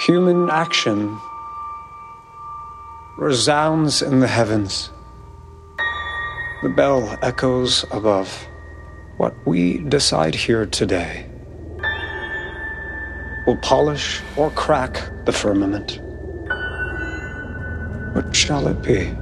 Human action resounds in the heavens. The bell echoes above. What we decide here today will polish or crack the firmament. What shall it be?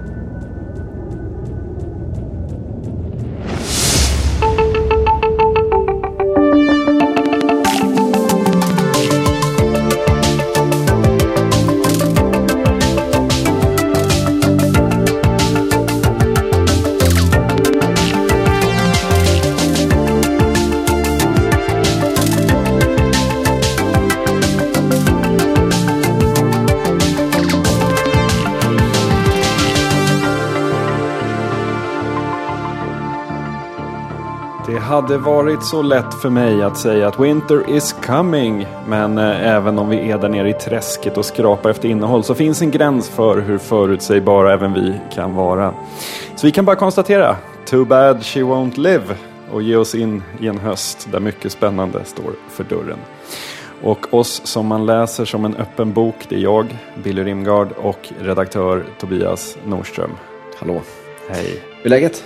Hade varit så lätt för mig att säga att Winter is coming. Men eh, även om vi är där nere i träsket och skrapar efter innehåll så finns en gräns för hur förutsägbara även vi kan vara. Så vi kan bara konstatera, too bad she won't live och ge oss in i en höst där mycket spännande står för dörren. Och oss som man läser som en öppen bok, det är jag, Billy Rimgard och redaktör Tobias Norström. Hallå. Hej. Hur är läget?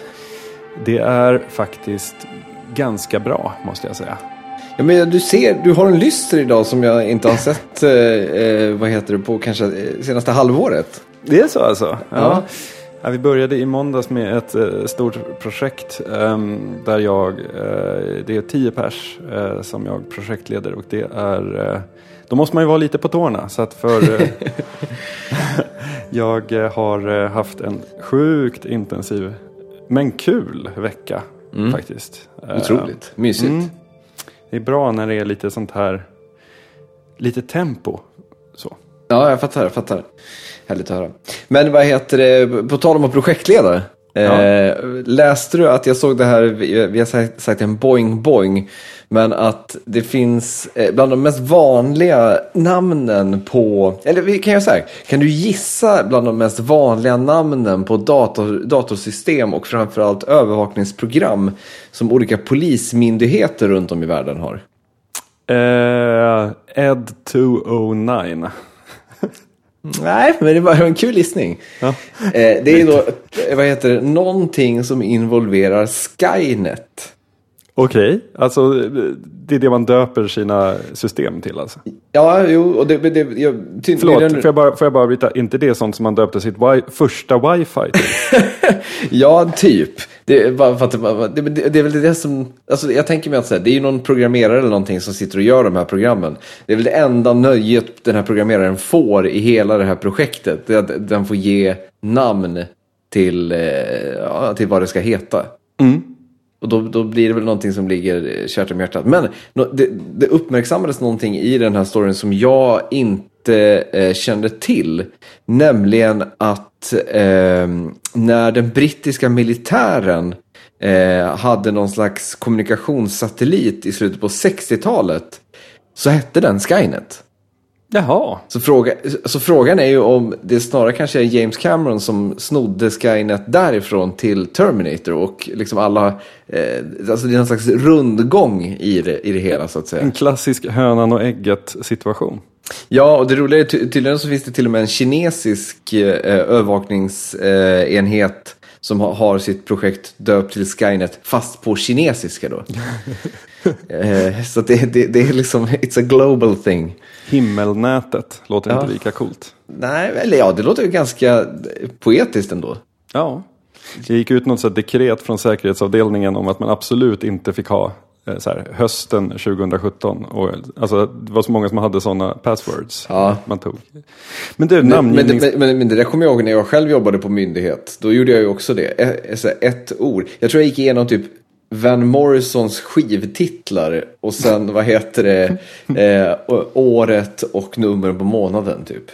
Det är faktiskt ganska bra, måste jag säga. Ja, men du ser, du har en lyster idag som jag inte har sett, eh, eh, vad heter det, på kanske eh, senaste halvåret. Det är så alltså? Ja. Ja, vi började i måndags med ett eh, stort projekt ehm, där jag, eh, det är tio pers eh, som jag projektleder och det är, eh, då måste man ju vara lite på tårna så att för eh, jag eh, har eh, haft en sjukt intensiv men kul vecka faktiskt. Eh, Otroligt, mysigt. Mm. Det är bra när det är lite sånt här, lite tempo. Så. Ja, jag fattar, jag fattar. Härligt att höra. Men vad heter det, på tal om att projektleda. Eh, läste du att jag såg det här, vi har sagt, en boing boing, men att det finns eh, bland de mest vanliga namnen på, eller vi kan göra så här, kan du gissa bland de mest vanliga namnen på dator, datorsystem och framförallt övervakningsprogram som olika polismyndigheter runt om i världen har? Eh, Ed 209. Nej, men det var en kul gissning. Ja. Eh, det är då, eh, vad heter det, någonting som involverar Skynet. Okej, alltså det är det man döper sina system till alltså. Ja, jo, och det... det jag, ty, Förlåt, det- får jag bara, får jag bara bryta? inte det sånt som man döpte sitt wi- första wifi till? Ja, typ. Det, är bara för att, det, är väl det som... Alltså, jag tänker mig att här, det är ju någon programmerare eller någonting som sitter och gör de här programmen. Det är väl det enda nöjet den här programmeraren får i hela det här projektet. Det är att den får ge namn till, eh, ja, till vad det ska heta. Och då, då blir det väl någonting som ligger kärt om hjärtat. Men det, det uppmärksammades någonting i den här storyn som jag inte eh, kände till. Nämligen att eh, när den brittiska militären eh, hade någon slags kommunikationssatellit i slutet på 60-talet så hette den Skynet. Jaha, Så, fråga, så frågan är ju om det snarare kanske är James Cameron som snodde Skynet därifrån till Terminator och liksom alla, eh, alltså det är en slags rundgång i det, i det hela så att säga. en klassisk hönan och ägget situation. Ja, och det roliga är ty- tydligen så finns det till och med en kinesisk eh, övervakningsenhet som ha, har sitt projekt döpt till Skynet fast på kinesiska då. eh, så det, det, det är liksom, it's a global thing. Himmelnätet låter Ja. inte lika coolt. Nej, eller ja, det låter ju ganska poetiskt ändå. Ja, det gick ut något så dekret från säkerhetsavdelningen om att man absolut inte fick ha eh, så här, hösten 2017. Och, alltså, det var så många som hade sådana passwords. Ja. Man tog. Men du, Men, men, namngivnings... men, men, men det där kommer jag ihåg när jag själv jobbade på myndighet. Då gjorde jag ju också det. Ett, ett ord. Jag tror jag gick igenom typ Van Morrisons skivtitlar och sen vad heter det eh, året och nummer på månaden typ.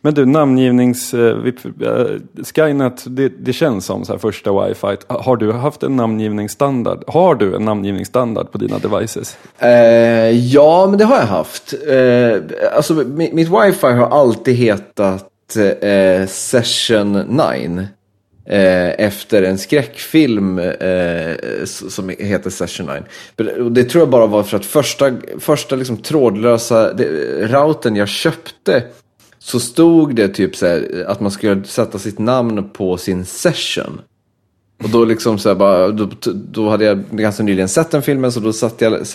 Men du, namngivnings... Eh, eh, Skynet, det, det känns som så här första wifi. Har du haft en namngivningsstandard? Har du en namngivningsstandard på dina devices? Eh, ja, men det har jag haft. Eh, alltså mitt, mitt wifi har alltid hetat eh, Session 9. Eh, efter en skräckfilm eh, som heter Session 9. Det tror jag bara var för att första, första liksom trådlösa det, routern jag köpte så stod det typ så här, att man skulle sätta sitt namn på sin session. Och då liksom så här bara, då, då hade jag ganska nyligen sett den filmen så då satte jag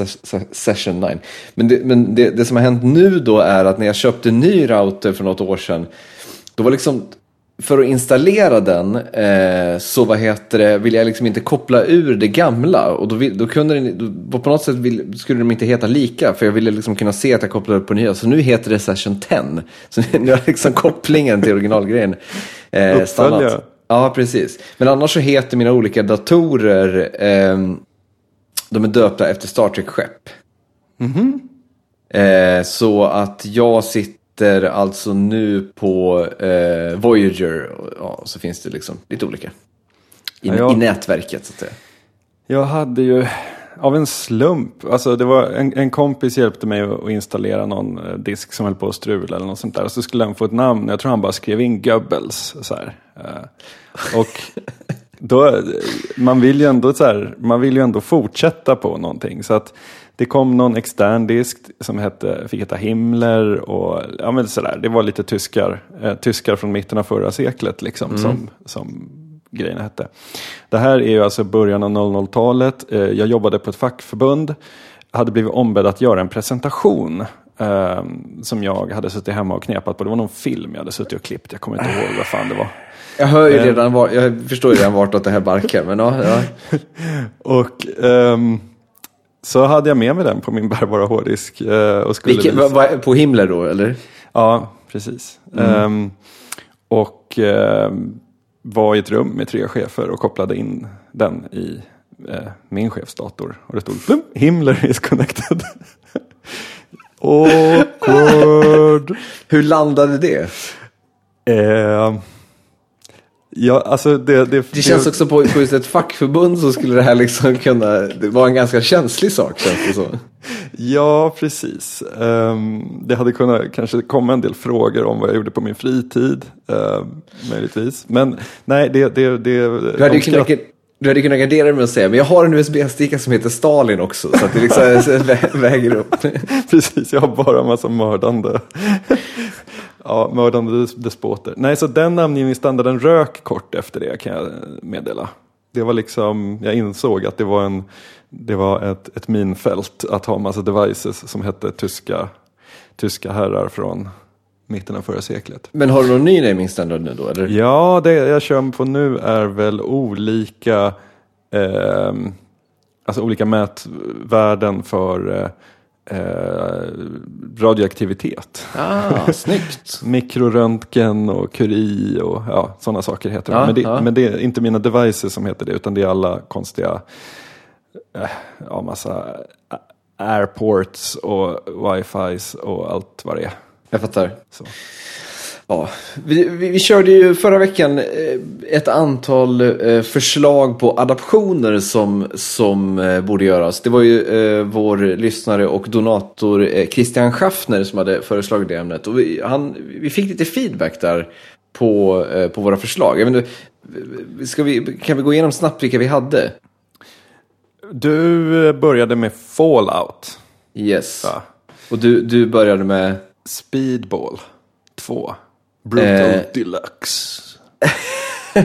session 9. Men, det, men det, det, som har hänt nu då är att när jag köpte ny router för något år sedan. Då var liksom, för att installera den eh, så vad heter det, vill jag liksom inte koppla ur det gamla. Och då, då kunde den, då, på något sätt vill, skulle de inte heta lika. För jag ville liksom kunna se att jag kopplade upp på nya. Så nu heter det session 10. Så nu har liksom kopplingen till originalgrejen eh, stannat. Ja, precis. Men annars så heter mina olika datorer, eh, de är döpta efter Star Trek-skepp. Mm -hmm. eh, så att jag sitter alltså nu på eh, Voyager, och, ja, så finns det liksom lite olika. I, ja, jag, I nätverket så att säga. Jag hade ju av en slump. Alltså det var en, en kompis hjälpte mig att installera någon eh, disk som höll på att strula eller något sånt där. Och så skulle den få ett namn. Jag tror han bara skrev in Goebbels. Så här. Eh, och då, man vill ju ändå så här, man vill ju ändå fortsätta på någonting. Så att det kom någon extern disk som hette, fick heta Himmler och ja men sådär. Det var lite tyskar, eh, tyskar från mitten av förra seklet liksom mm. som, som grejerna hette. Det här är ju alltså början av 00-talet. Eh, jag jobbade på ett fackförbund. Hade blivit ombedd att göra en presentation eh, som jag hade suttit hemma och knepat på. Det var någon film jag hade suttit och klippt. Jag kommer inte ihåg vad fan det var. Jag hör ju eh. redan, var, jag förstår ju redan vartåt det här barkar. Men ja, ja. och um, så hade jag med mig den på min bärbara hårddisk. Uh, och skulle Vilke, va, va, på Himmler då eller? Ja, precis. Mm. Um, och um, var i ett rum med tre chefer och kopplade in den i eh, min chefsdator. Och det stod plum, Himmler is connected. Awkward. Hur landade det? Eh, ja, alltså det, det, det känns det, också på, på just ett fackförbund så skulle det här liksom kunna det var en ganska känslig sak känns det så. Ja, precis. Um, det hade kunnat kanske komma en del frågor om vad jag gjorde på min fritid. Uh, möjligtvis. Men nej, det... det, det du, hade kunnat, du hade kunnat gardera dig med att säga, men jag har en USB-sticka som heter Stalin också. Så att det liksom väger upp. precis, jag har bara en massa mördande. Ja, mördande despoter. Nej, så den namngivningsstandarden rök kort efter det kan jag meddela. Det var liksom, jag insåg att det var en det var ett, ett minfält att ha massa devices som hette tyska, tyska herrar från mitten av förra seklet. Men har du någon ny naming standard nu då? Eller? Ja, det jag kör på nu är väl olika eh, alltså olika mätvärden för eh, eh radioaktivitet. Ah, snyggt! Mikroröntgen och Curie och ja, sådana saker heter det. Ah, men, det ah. men det är inte mina devices som heter det utan det är alla konstiga Äh, ja, massa airports och wifi och allt vad det är. Jag fattar. Så. Ja, vi, vi, vi, körde ju förra veckan eh, ett antal eh, förslag på adaptioner som, som eh, borde göras. Det var ju vår lyssnare och donator Christian Schaffner som hade föreslagit det ämnet. Och vi, han, vi fick lite feedback där på, på våra förslag. Jag menar, ska vi, kan vi gå igenom snabbt vilka vi hade? Du började med Fallout. Yes. Ja. Och du, du började med? Speedball 2. Brutal eh. Deluxe.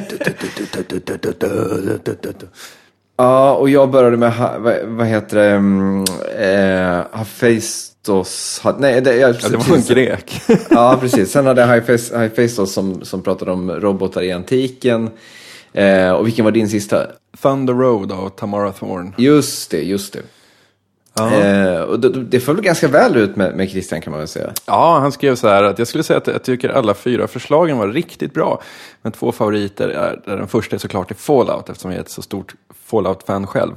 ja, och jag började med, vad, heter det, um, eh, Hephaestus. Nej, det, jag, ja, det var en grek. ja, precis. Sen hade jag Hephaestus som, som pratade om robotar i antiken. Eh, och vilken var din sista? Thunder Road av Tamara Thorne. Just det, just det. Eh, och det, det föll ganska väl ut med, med Christian kan man väl säga. Ja, han skrev så här att jag skulle säga att jag tycker alla fyra förslagen var riktigt bra. Men två favoriter är, där den första är såklart är Fallout eftersom jag är ett så stort Fallout-fan själv.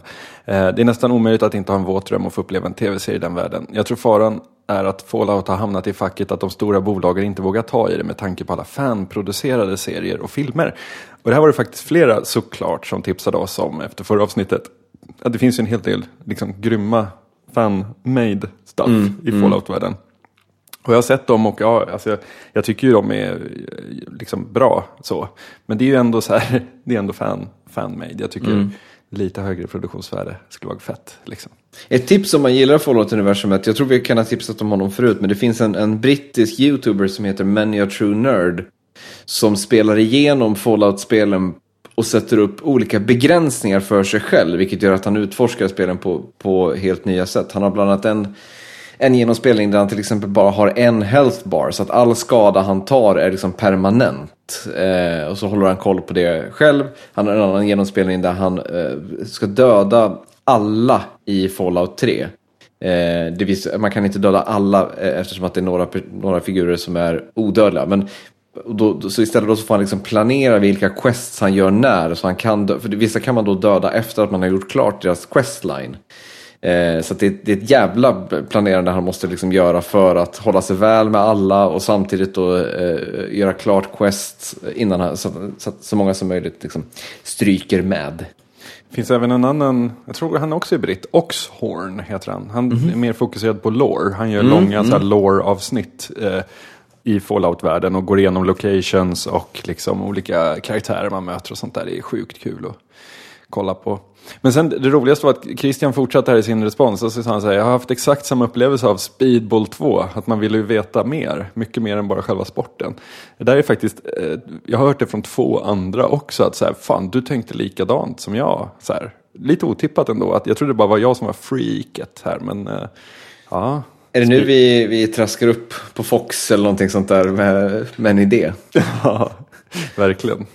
Eh, det är nästan omöjligt att inte ha en våt dröm och få uppleva en tv-serie i den världen. Jag tror faran är att Fallout har hamnat i facket att de stora bolagen inte vågar ta i det med tanke på alla fanproducerade serier och filmer. Och det här var det faktiskt flera såklart som tipsade oss om efter förra avsnittet. Att det finns ju en hel del liksom, grymma fan-made stuff mm, i mm. Fallout-världen. Och jag har sett dem och ja, alltså jag, jag tycker ju de är liksom bra så. Men det är ju ändå så här, det är ändå fan, fan-made. Jag tycker lite högre produktionsvärde skulle vara fett. Liksom. Ett tips om man gillar Fallout-universumet, jag tror vi kan ha tipsat om honom förut, men det finns en, en brittisk YouTuber som heter Many a True Nerd som spelar igenom Fallout-spelen och sätter upp olika begränsningar för sig själv, vilket gör att han utforskar spelen på, på helt nya sätt. Han har bland annat en, en genomspelning där han till exempel bara har en health bar, så att all skada han tar är liksom permanent. Eh, och så håller han koll på det själv. Han har en annan genomspelning där han eh, ska döda alla i Fallout 3. Eh, det man kan inte döda alla eh, eftersom att det är några, några figurer som är odödliga. Men och då, då- så istället då så får han liksom planera vilka quests han gör när. Så han kan dö, för vissa kan man då döda efter att man har gjort klart deras questline. Eh, så det, det är ett jävla planerande han måste liksom göra för att hålla sig väl med alla och samtidigt då eh, göra klart quests innan han, så, så att så många som möjligt liksom stryker med. Det finns även en annan, jag tror han också är britt, Oxhorn heter han. Han är mer fokuserad på lore. Han gör långa så här lore-avsnitt eh, i Fallout-världen och går igenom locations och liksom olika karaktärer man möter och sånt där. Det är sjukt kul att kolla på. Men sen det roligaste var att Christian fortsatte här i sin respons och så sa han så här, jag har haft exakt samma upplevelse av Speedball 2, att man ville ju veta mer, mycket mer än bara själva sporten. Det där är faktiskt, eh, jag har hört det från två andra också, att så här, fan du tänkte likadant som jag. Så här, lite otippat ändå, att jag trodde det bara var jag som var freaket här, men eh, ja. Är det nu vi, vi traskar upp på Fox eller någonting sånt där med, med en idé? Ja, verkligen.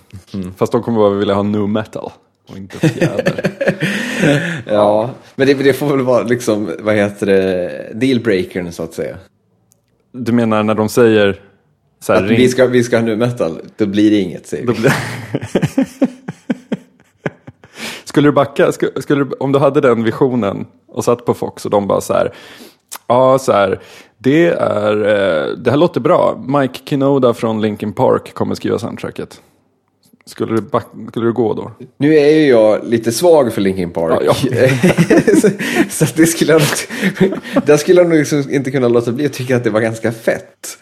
Fast de kommer bara vilja ha nu metal och inte fjäder. Ja, men det, det får väl vara liksom, vad heter det, dealbreakern så att säga. du menar när de säger så här, Att ring- vi ska, vi ska ha nu metal, då blir det inget säger vi. skulle du backa, skulle, skulle om du hade den visionen och satt på Fox och de bara så här, ja så här, det är, eh, det här låter bra, Mike Kinoda från Linkin Park kommer skriva soundtracket. Skulle du, skulle du gå då? Nu är ju jag lite svag för Linkin Park. Ja, så så att det skulle jag nog, där skulle jag nog liksom inte kunna låta bli att tycka att det var ganska fett.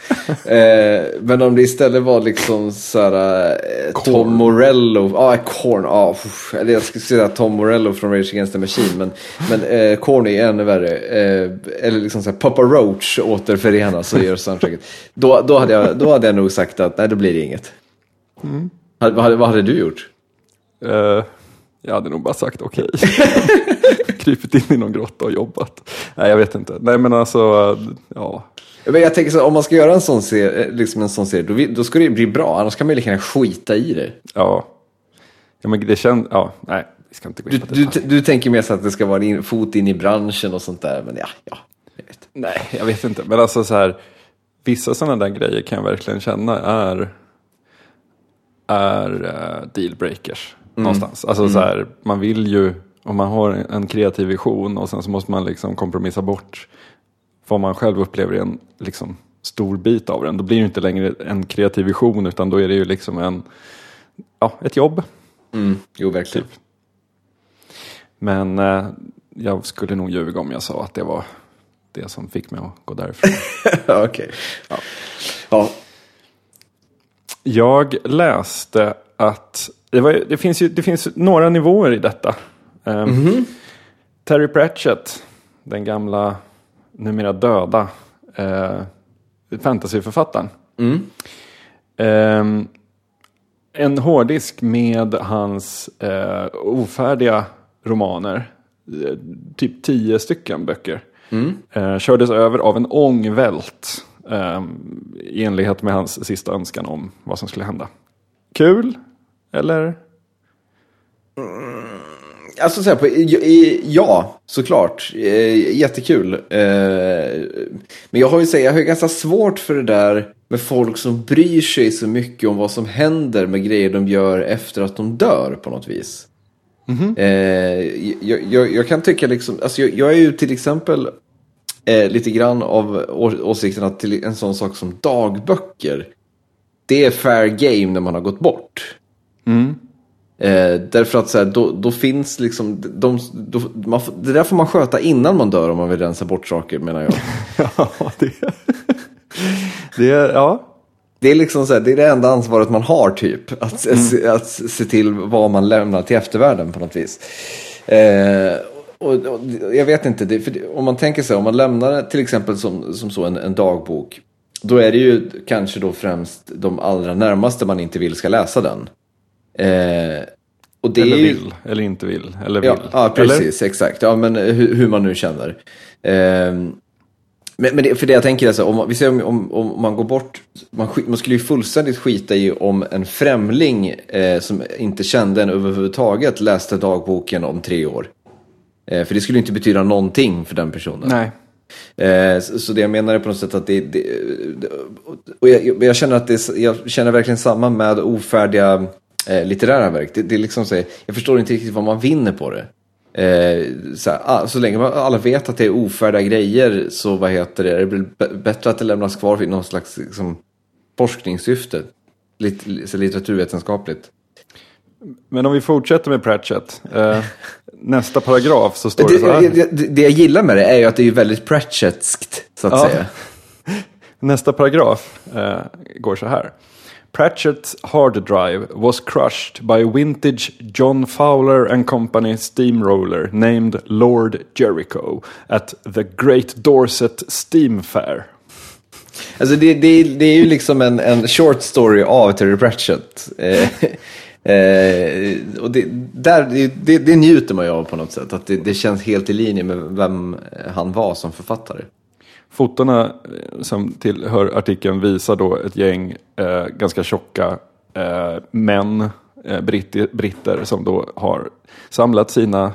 Eh, men om det istället var liksom såhär eh, Tom Morello, ja ah, Korn, ah, eller jag skulle säga Tom Morello från Rage Against the Machine, men, men eh, Korn är ännu värre. Eh, eller liksom såhär Papa Roach återförenas och gör soundtracket. Då, då, hade jag, då hade jag nog sagt att nej, då blir det inget. Hade- Vad, hade, vad hade du gjort? Eh, jag hade nog bara sagt okej. Krypit in i någon grotta och jobbat. Nej, jag vet inte. Nej, men alltså, ja. Men jag tänker så om man ska göra en sån serie, liksom en sån serie då, då ska det bli bra. Annars kan man ju lika gärna skita i det. Ja. Ja, men det känns, ja, nej, vi ska inte gå Du, in på du, detalj. du tänker mer så att det ska vara en fot in i branschen och sånt där. Men ja, ja. Jag vet. Nej, jag vet inte. Men alltså så här, vissa sådana där grejer kan jag verkligen känna är, är uh, dealbreakers någonstans. Alltså så här, man vill ju, om man har en, kreativ vision och sen så måste man liksom kompromissa bort vad man själv upplever är en liksom, stor bit av den. Då blir det inte längre en kreativ vision utan då är det ju liksom en, ja, ett jobb. Mm, jo, verkligen. Men eh, jag skulle nog ljuga om jag sa att det var det som fick mig att gå därifrån. Okej. Ja. Ja. Jag läste att det, var, det, finns ju, det finns några nivåer i detta. Ehm, Terry Pratchett, den gamla, numera döda eh, fantasyförfattaren. Ehm, en hårddisk med hans eh, ofärdiga romaner, eh, typ tio stycken böcker, eh, kördes över av en ångvält eh, i enlighet med hans sista önskan om vad som skulle hända. Kul? Eller? Alltså så här, på, ja, såklart. Eh, jättekul. Eh, men jag har ju säga, jag har ju ganska svårt för det där med folk som bryr sig så mycket om vad som händer med grejer de gör efter att de dör på något vis. Eh, jag, jag, jag kan tycka liksom, alltså jag, jag är ju till exempel eh, lite grann av åsikten att till en sån sak som dagböcker, det är fair game när man har gått bort. Eh, därför att så här, då, då finns liksom, de, då, man, det där får man sköta innan man dör om man vill rensa bort saker menar jag. Ja, det, Det är, ja. Det är liksom så här, det är det enda ansvaret man har typ. Att, se, att se till vad man lämnar till eftervärlden på något vis. Eh, och, och, jag vet inte, det, det, om man tänker sig om man lämnar till exempel som, som så en, en dagbok. Då är det ju kanske då främst de allra närmaste man inte vill ska läsa den. Eh, och det Eller är ju, vill, eller inte vill, eller vill. Ja, ja Eller? precis, exakt. Ja, men hur, hur man nu känner. Ehm, men, men det, för det jag tänker är så, om, vi ser om, om, om man går bort, man, man skulle ju fullständigt skita i om en främling eh, som inte kände en överhuvudtaget läste dagboken om tre år. Eh, för det skulle inte betyda någonting för den personen. Nej. Eh, så, så det jag menar är på något sätt att det, det, det och jag, jag- känner att det, jag känner verkligen samma med ofärdiga eh, litterära verk. Det, det är liksom så, jag förstår inte riktigt vad man vinner på det. Eh, så, här, ah, så länge man, alla vet att det är ofärdiga grejer så vad heter det, är det bättre att det lämnas kvar vid någon slags liksom, forskningssyfte. Lit, så litteraturvetenskapligt. Men om vi fortsätter med Pratchett. Eh, nästa paragraf så står Det, det så här. det, det, det jag gillar med det är ju att det är väldigt Pratchettskt så att Ja. säga. Nästa paragraf eh, går så här. Pratchett's hard drive was crushed by vintage John Fowler and Company steamroller named Lord Jericho at the Great Dorset Steam Fair. Alltså det, det, det är ju liksom en, en short story av Terry Pratchett. Eh, och det, där, det, det, njuter man ju av på något sätt. Att det, det känns helt i linje med vem han var som författare. Fotona eh, som tillhör artikeln visar då ett gäng eh, ganska tjocka eh, män, eh, britti, britter, som då har samlat sina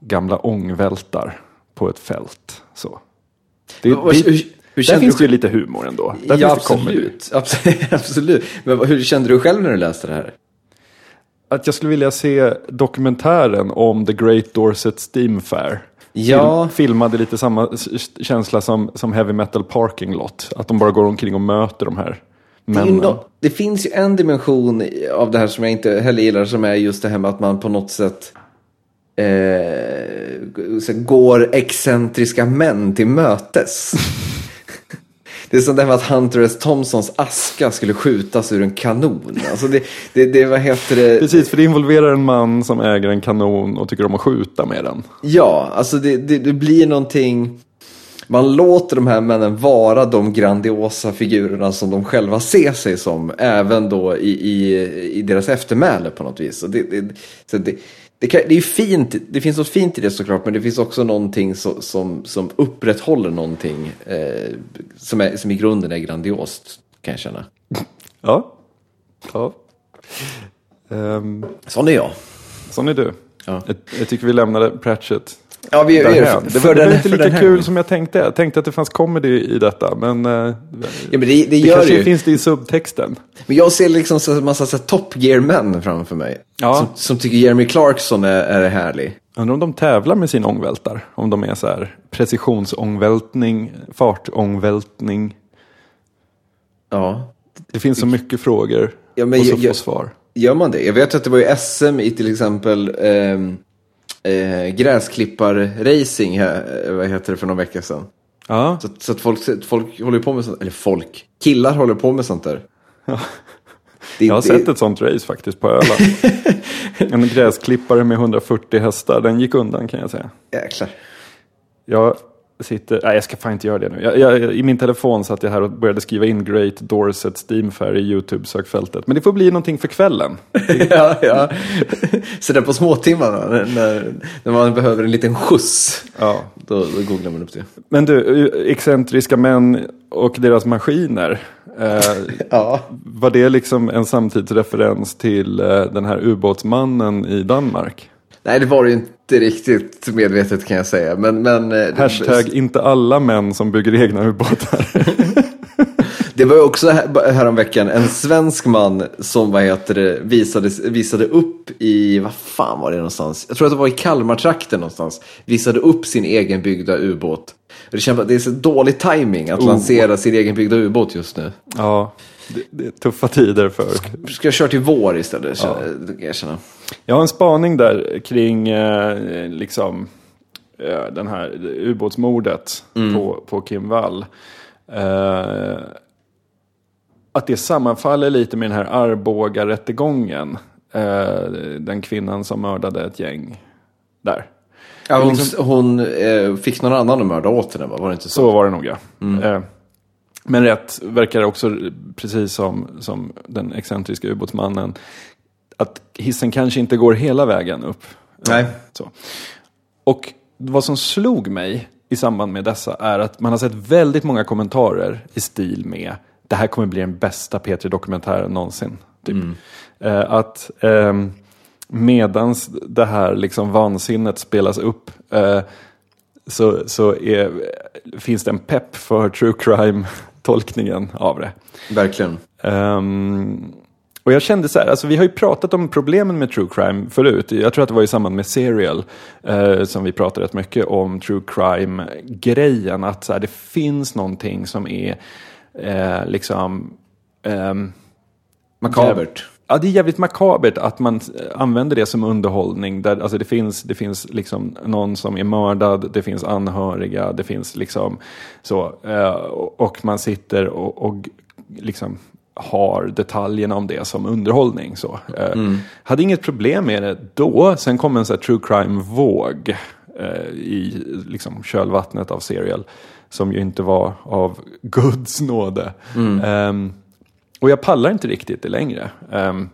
gamla ångvältar på ett fält. Så. Det, det, hur där finns du- det ju lite humor ändå. Där ja, absolut. absolut. Men hur kände du själv när du läste det här? Att jag skulle vilja se dokumentären om The Great Dorset Steam Fair. Ja. Fil- filmade lite samma känsla som, som Heavy Metal Parking Lot. Att de bara går omkring och möter de här Det, männen. nå- det finns ju en dimension av det här som jag inte heller gillar som är just det här med att man på något sätt eh, går excentriska män till mötes. Det är som det här med att Hunter S. Thompsons aska skulle skjutas ur en kanon. Alltså det, det, det vad heter det? Precis, för det involverar en man som äger en kanon och tycker om att skjuta med den. Ja, alltså det, det, det blir någonting. Man låter de här männen vara de grandiosa figurerna som de själva ser sig som. Även då i, i, i deras eftermäle på något vis. Och det, det, så det, det, kan, det är fint, det finns något fint i det såklart. Men det finns också någonting så, som, som upprätthåller någonting. Eh, som, är, som i grunden är grandiost, kan jag känna. Ja. ja. Um, Sån är jag. sån är du. Ja. Jag, jag tycker vi lämnade Pratchett Ja, vi, vi, därhän. Det var, det var den- inte lika den här kul som jag tänkte. Jag tänkte att det fanns comedy i detta. Men, eh, Ja, men det, det det gör kanske ju. finns det i subtexten. Men jag ser liksom en massa så här Top Gear-män framför mig. Ja. Som, som tycker Jeremy Clarkson är, är härlig. Undrar om de tävlar med sin ångvältar. Om de är så här precisionsångvältning, fartångvältning. Ja. Det finns så mycket frågor Ja, men och så jag- få svar. Gör man det? Jag vet att det var ju SM i till exempel ehm, eh, gräsklipparracing, här, eh, vad heter det, för någon vecka sedan. Ja, Så, så att folk, folk håller på med sånt, eller folk, killar håller på med sånt där. Det, jag har det- sett ett sånt race faktiskt på Öland. en gräsklippare med 140 hästar, den gick undan kan jag säga. Jäklar. Jag sitter, nej jag ska fan inte göra det nu. Jag, jag, I min telefon satt jag här och började skriva in Great Dorset Steam Fair i YouTube-sökfältet. Men det får bli någonting för kvällen. ja, ja. Så där på småtimmarna, när, när, när man behöver en liten skjuts. Ja. Då, då googlar man upp det. Men du, excentriska män och deras maskiner. Eh, Ja. var det liksom en samtidsreferens till eh, den här ubåtsmannen i Danmark? Nej, det var det ju inte riktigt medvetet kan jag säga. Men, men, eh, Hashtag inte alla män som bygger egna ubåtar. Det var också här, häromveckan en svensk man som vad heter det, visade, visade upp i, vad fan var det någonstans? Jag tror att det var i Kalmartrakten någonstans. Visade upp sin egen byggda ubåt. Det känns att det är så dålig timing att Oh. lansera sin egen byggda ubåt just nu. ja, det, det är tuffa tider för. Ska jag köra till vår istället? Ja. Jag känna. Jag har en spaning där kring eh, liksom eh, den här ubåtsmordet på, på Kim Wall. Eh, att det sammanfaller lite med den här Arboga-rättegången. Den kvinnan som mördade ett gäng där. Ja, hon liksom- hon eh, fick någon annan att mörda åt henne, va? var det inte så? Så var det nog ja. Eh, men rätt verkar också, precis som, som den excentriska ubåtsmannen, att hissen kanske inte går hela vägen upp. Nej. Så. Och vad som slog mig i samband med dessa är att man har sett väldigt många kommentarer i stil med det här kommer bli den bästa P3-dokumentären någonsin. Typ. Eh, att ehm, medans det här liksom vansinnet spelas upp eh, så, så är, finns det en pepp för true crime-tolkningen av det. Verkligen. Ehm, och jag kände så här, alltså vi har ju pratat om problemen med true crime förut. Jag tror att det var i samband med Serial eh, som vi pratade rätt mycket om true crime-grejen. Att så här, det finns någonting som är eh, liksom... ehm, Makabert. Ja, det är jävligt makabert att man eh, använder det som underhållning. Där, alltså det finns, det finns liksom någon som är mördad, det finns anhöriga, det finns liksom så. eh, och man sitter och, och liksom har detaljerna om det som underhållning. Så. Eh, Hade inget problem med det då. Sen kom en här true crime-våg i liksom kölvattnet av Serial. Som ju inte var av Guds nåde. Ehm, och jag pallar inte riktigt det längre. Um,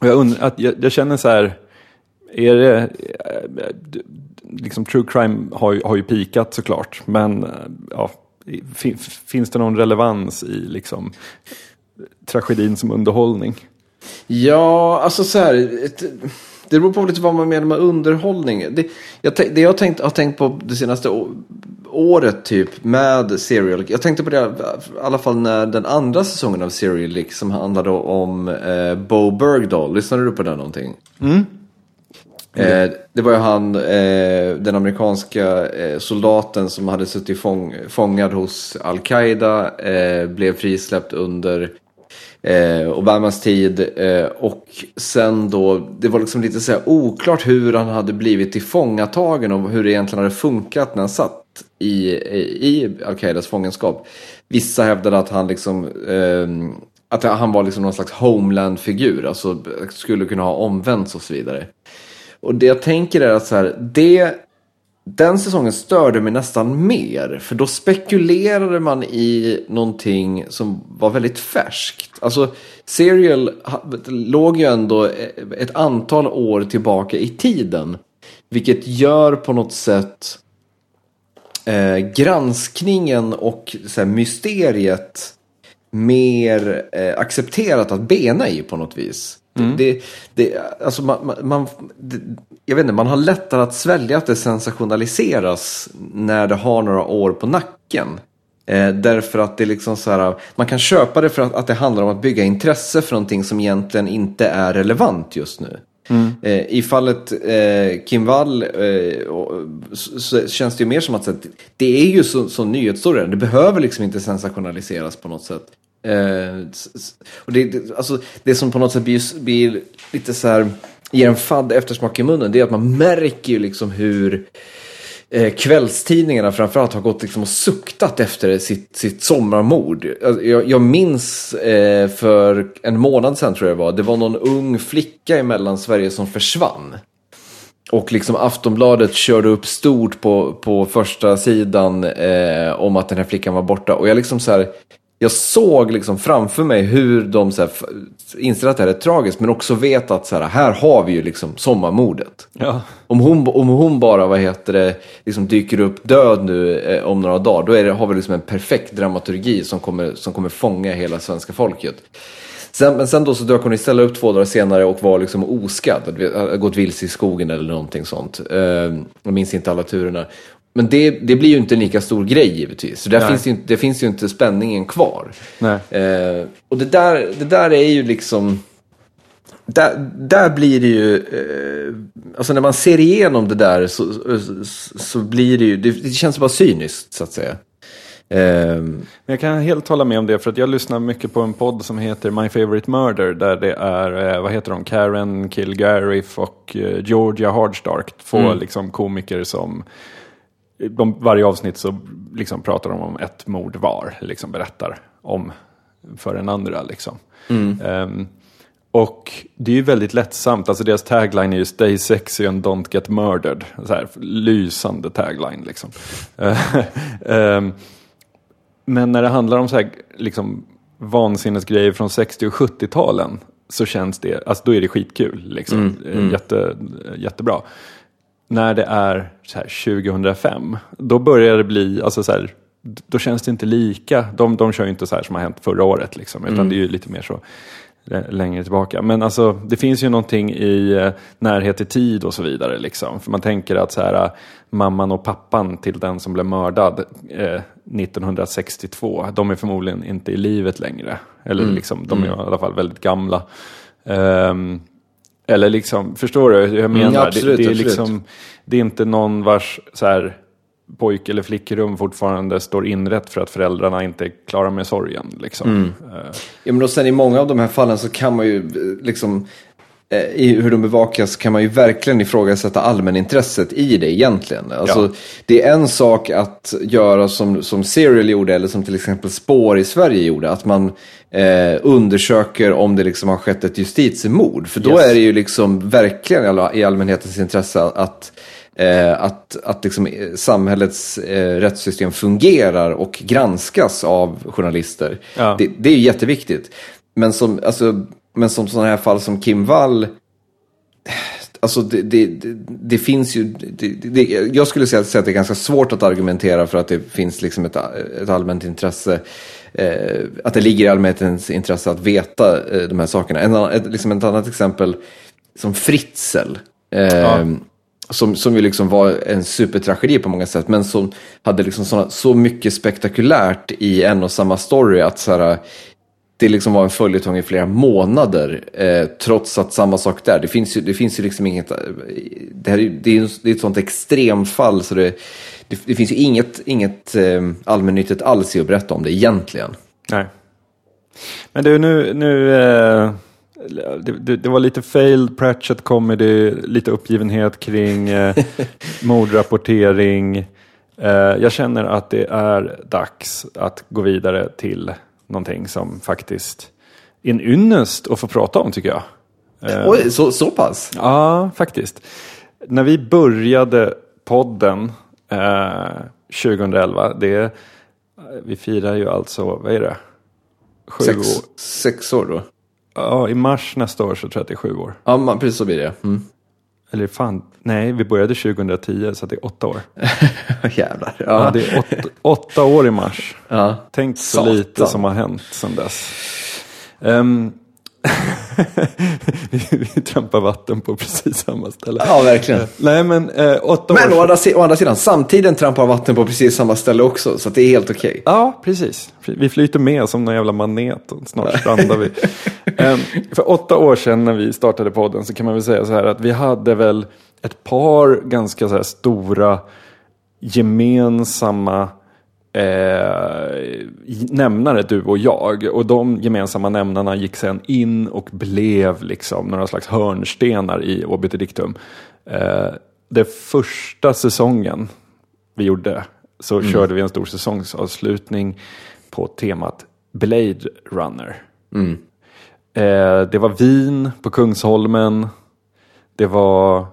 och jag, undrar, att jag, jag känner så här, är det, eh, liksom true crime har, ju- har ju pikat såklart, men eh, ja, fin, finns det någon relevans i liksom tragedin som underhållning? Ja, alltså så här. Det beror på lite vad man menar med underhållning. Det jag, det jag har tänkt, har tänkt på det senaste året typ med Serial. Jag tänkte på det i alla fall när den andra säsongen av Serial gick som handlade om eh, Bo Bergdahl. Lyssnade du på den någonting? Eh, det var ju han, eh, den amerikanska eh, soldaten som hade suttit fång, fångad hos Al-Qaida, eh, blev frisläppt under eh, Obamas tid eh, och sen då, det var liksom lite så här oklart hur han hade blivit tillfångatagen och hur det egentligen hade funkat när han satt i, i, Al-Qaidas fångenskap. Vissa hävdade att han liksom eh, att han var liksom någon slags homeland-figur, alltså skulle kunna ha omvänts och så vidare. Och det jag tänker är att så här, det, den säsongen störde mig nästan mer. För då spekulerade man i någonting som var väldigt färskt. Alltså, Serial låg ju ändå ett antal år tillbaka i tiden. Vilket gör på något sätt eh, granskningen och så här, mysteriet mer eh, accepterat att bena i på något vis. Det, det, alltså man, man, man, det, jag vet inte, man har lättare att svälja att det sensationaliseras när det har några år på nacken. Eh, därför att det är liksom så här, man kan köpa det för att, att det handlar om att bygga intresse för någonting som egentligen inte är relevant just nu. Mm. Eh, I fallet eh, Kim Wall eh, och, så, så känns det ju mer som att så, det är ju så, så nyhetsstory. Det behöver liksom inte sensationaliseras på något sätt. Eh, och det, det, alltså, det som på något sätt blir, blir lite så här, ger en fadd eftersmak i munnen, det är att man märker ju liksom hur eh, kvällstidningarna framförallt har gått liksom och suktat efter sitt, sitt sommarmord. Alltså, jag, jag minns eh, för en månad sedan tror jag det var, det var någon ung flicka i Mellansverige som försvann. Och liksom Aftonbladet körde upp stort på, på första sidan eh, om att den här flickan var borta. Och jag liksom så här, jag såg liksom framför mig hur de så här, inser att det här är tragiskt, men också vet att så här, här har vi ju liksom sommarmordet. Ja. Om hon, om hon bara, vad heter det, liksom dyker upp död nu eh, om några dagar, då är det, har vi liksom en perfekt dramaturgi som kommer, som kommer fånga hela svenska folket. Sen, men sen då så dök hon istället upp två dagar senare och var liksom oskadd, hade gått vilse i skogen eller någonting sånt. Eh, jag minns inte alla turerna. Men det, det blir ju inte en lika stor grej givetvis. Så där Nej. finns ju, det finns ju inte spänningen kvar. Eh, och det där, det där är ju liksom... Där, där blir det ju... Eh, alltså när man ser igenom det där så, så, så blir det ju... Det, det känns bara cyniskt så att säga. Eh, Men Jag kan helt hålla med om det för att jag lyssnar mycket på en podd som heter My Favorite Murder där det är, eh, vad heter de, Karen Kilgariff och eh, Georgia Hardstark. Två liksom komiker som, de, varje avsnitt så liksom pratar de om ett mord var, liksom berättar om för den andra. Liksom. Um, och det är ju väldigt lättsamt, alltså deras tagline är ju Stay sexy and don't get murdered. Så här, lysande tagline liksom. um, men när det handlar om så här, liksom, vansinnesgrejer från 60 och 70-talen så känns det, alltså då är det skitkul. Liksom. Mm, mm. Jätte, jättebra. När det är så här 2005, då börjar det bli, alltså så här, då känns det inte lika. De, de kör ju inte så här som har hänt förra året, liksom, utan Mm. det är ju lite mer så längre tillbaka. Men alltså, det finns ju någonting i eh, närhet i tid och så vidare. Liksom. För man tänker att så här, eh, mamman och pappan till den som blev mördad eh, 1962, de är förmodligen inte i livet längre. Eller liksom, de är i alla fall väldigt gamla. Ehm, eller liksom, förstår du hur jag menar? absolut, det, det, är liksom, det är inte någon vars så här, pojk eller flickrum fortfarande står inrätt för att föräldrarna inte klarar med sorgen. Liksom. Eh, Ja, men och sen i många av de här fallen så kan man ju eh, liksom i hur de bevakas kan man ju verkligen ifrågasätta allmänintresset i det egentligen. Alltså, Ja. Det är en sak att göra som, som Serial gjorde eller som till exempel Spår i Sverige gjorde. Att man eh, undersöker om det liksom har skett ett justitiemord. För då Yes. är det ju liksom verkligen i all- i allmänhetens intresse att Eh, att att liksom, eh, samhällets eh, rättssystem fungerar och granskas av journalister. Ja. Det, det är ju jätteviktigt. Men som, alltså, men som sådana här fall som Kim Wall, alltså det, det, det, det finns ju, jag skulle säga, att det är ganska svårt att argumentera för att det finns liksom ett, ett allmänt intresse, eh, att det ligger i allmänhetens intresse att veta eh, de här sakerna. En, ett, liksom ett annat exempel som Fritzl. Eh, Ja. Som, som ju liksom var en supertragedi på många sätt, men som hade liksom såna, så mycket spektakulärt i en och samma story att så här, det liksom var en följetong i flera månader, eh, trots att samma sak där. Det finns ju, det finns ju liksom inget, eh, det, här det, är, det är ett sånt extremfall så det, det, det finns ju inget, inget eh, allmännyttigt alls i att berätta om det egentligen. Nej. Men du, nu, nu eh, det, det, det var lite failed Pratchett comedy, lite uppgivenhet kring eh, mordrapportering. Eh, jag känner att det är dags att gå vidare till någonting som faktiskt är en ynnest att få prata om tycker jag. Eh, Oj, så, så pass? Ja, faktiskt. När vi började podden eh, 2011, det, vi firar ju alltså, vad är det? Sju Sex, år. sex år då? Ja, i mars nästa år så tror jag att det är sju år. Ja, man, precis så blir det. Mm. Eller fan, nej, vi började 2010 så det är åtta år. Jävlar. Ja, Ja. det är åtta, åtta år i mars. Ja. Tänk så Satan. lite som har hänt sedan dess. Ehm, vi, trampar vatten på precis samma ställe. ja, verkligen. Nej, men eh, åtta Men å år. andra, si- å andra sidan, samtiden trampar vatten på precis samma ställe också, så det är helt okej. Ja, precis. Vi flyter med som någon jävla manet och snart strandar vi. Ehm, för åtta år sedan när vi startade podden så kan man väl säga så här att vi hade väl ett par ganska så här stora gemensamma eh, nämnare, du och jag. Och de gemensamma nämnarna gick sen in och blev liksom några slags hörnstenar i Obiter Dictum. Eh, det första säsongen vi gjorde så körde vi en stor säsongsavslutning på temat Blade Runner. Eh, det var vin på Kungsholmen. Det var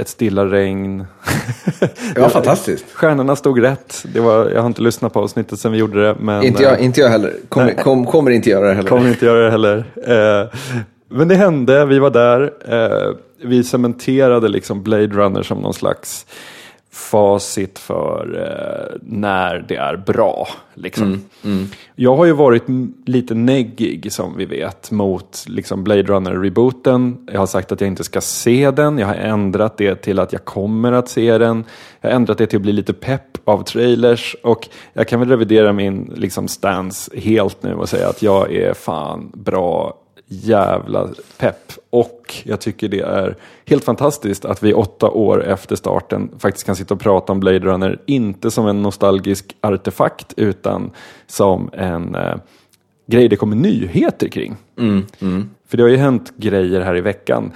ett stilla regn. Det var fantastiskt. Stjärnorna stod rätt. Det var, jag har inte lyssnat på avsnittet sen vi gjorde det. Men, Inte jag, inte jag heller. Nej. kom, kommer inte göra det heller. Kommer inte göra det heller. Eh, men det hände, vi var där. Eh, vi cementerade liksom Blade Runner som någon slags facit för eh, när det är bra. Liksom. Jag har ju varit lite neggig som vi vet mot liksom Blade Runner-rebooten. Jag har sagt att jag inte ska se den. Jag har ändrat det till att jag kommer att se den. Jag har ändrat det till att bli lite pepp av trailers. Och jag kan väl revidera min liksom, stance helt nu och säga att jag är fan bra jävla pepp. Och jag tycker det är helt fantastiskt att vi åtta år efter starten faktiskt kan sitta och prata om Blade Runner, inte som en nostalgisk artefakt, utan som en eh, grej det kommer nyheter kring. För det har ju hänt grejer här i veckan.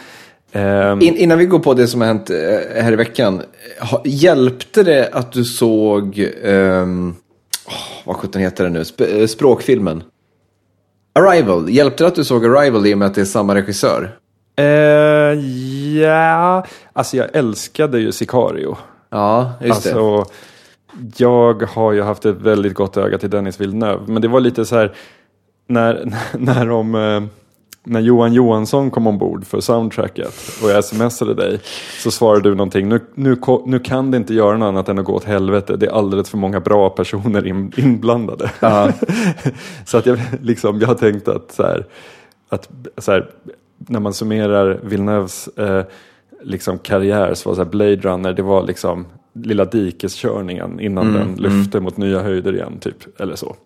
Ehm, In, innan vi går på det som har hänt eh, här i veckan. Ha, hjälpte det att du såg, ehm, åh, vad sjutton heter det nu, Sp- eh, språkfilmen? Arrival, hjälpte det att du såg Arrival i och med att det är samma regissör? Eh, ja, alltså jag älskade ju Sicario. Ja, just det. Alltså, jag har ju haft ett väldigt gott öga till Dennis Villeneuve. Men det var lite så här när, när, de, eh, när Johan Johansson kom ombord för soundtracket och jag smsade dig så svarade du någonting. Nu, nu, nu kan det inte göra något annat än att gå åt helvete. Det är alldeles för många bra personer in, inblandade. så att jag, liksom, jag har tänkt att, så här, att så här, när man summerar Villeneuves eh, liksom karriär så var så här Blade Runner, det var liksom lilla dikeskörningen innan den lyfte mot nya höjder igen. Typ, eller så.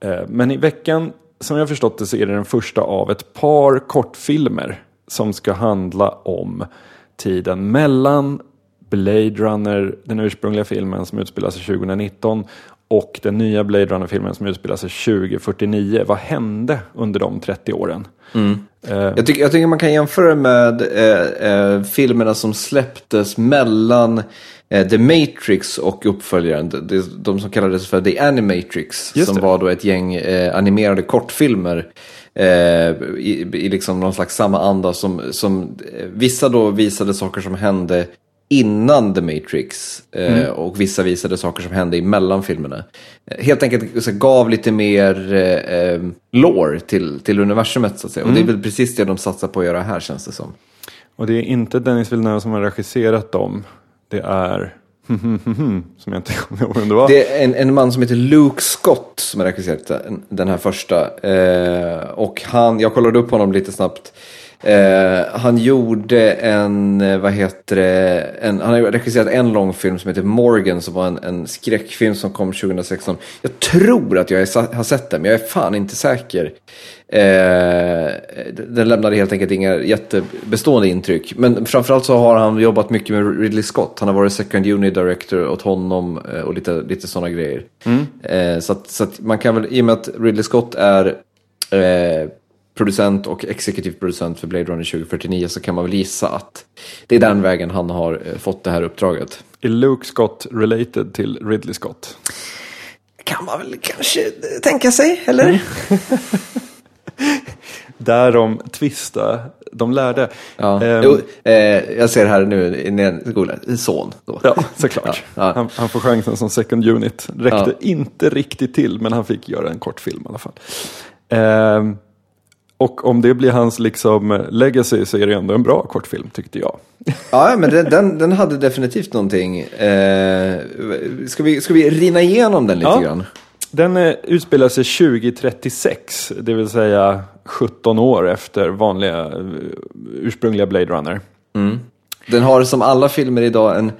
Eh, Men i veckan, som jag förstått det, så är det den första av ett par kortfilmer som ska handla om tiden mellan Blade Runner, den ursprungliga filmen som utspelar sig 2019 och den nya Blade Runner-filmen som utspelar sig 2049. Vad hände under de 30 åren? Eh, Jag tycker, jag tycker man kan jämföra med eh, eh, filmerna som släpptes mellan The Matrix och uppföljaren. De, som kallades för The Animatrix. Just som det. var då ett gäng eh, animerade kortfilmer. Eh, i, I liksom någon slags samma anda som, som eh, vissa då visade saker som hände innan The Matrix eh, och vissa visade saker som hände emellan filmerna. Eh, Helt enkelt så gav lite mer eh, eh, lore till, till universumet så att säga. Och det är väl precis det de satsar på att göra här känns det som. Och det är inte Dennis Villeneuve som har regisserat dem. Det är som jag inte kommer ihåg vem det var. Det är en, en man som heter Luke Scott som har regisserat den, här första. Eh, och han, jag kollade upp honom lite snabbt. Eh, han gjorde en, eh, vad heter det, en, han har regisserat en långfilm som heter Morgan som var en, en skräckfilm som kom 2016. Jag tror att jag är, har sett den men jag är fan inte säker. Eh, den lämnade helt enkelt inga jättebestående intryck. Men framförallt så har han jobbat mycket med Ridley Scott. Han har varit second unit director åt honom eh, och lite, lite sådana grejer. Eh, så att, så att man kan väl, i och med att Ridley Scott är eh, producent och exekutiv producent för Blade Runner 2049 så kan man väl gissa att det är den vägen han har eh, fått det här uppdraget. Är Luke Scott related till Ridley Scott? Kan man väl kanske tänka sig, eller? Där de tvista, de lärde. Ja. Ehm, Jo, eh, jag ser här nu jag googlar, son. Då. Ja, såklart. Ja, ja. Han, han får chansen som second unit. Räckte inte riktigt till, men han fick göra en kortfilm i alla fall. Ehm, och om det blir hans liksom legacy så är det ändå en bra kortfilm, tyckte jag. Ja, men den, den, den hade definitivt någonting. Eh, ska, vi, ska vi rinna igenom den lite Ja. grann? Den eh, utspelar sig 2036, det vill säga 17 år efter vanliga eh, ursprungliga Blade Runner. Den har som alla filmer idag en,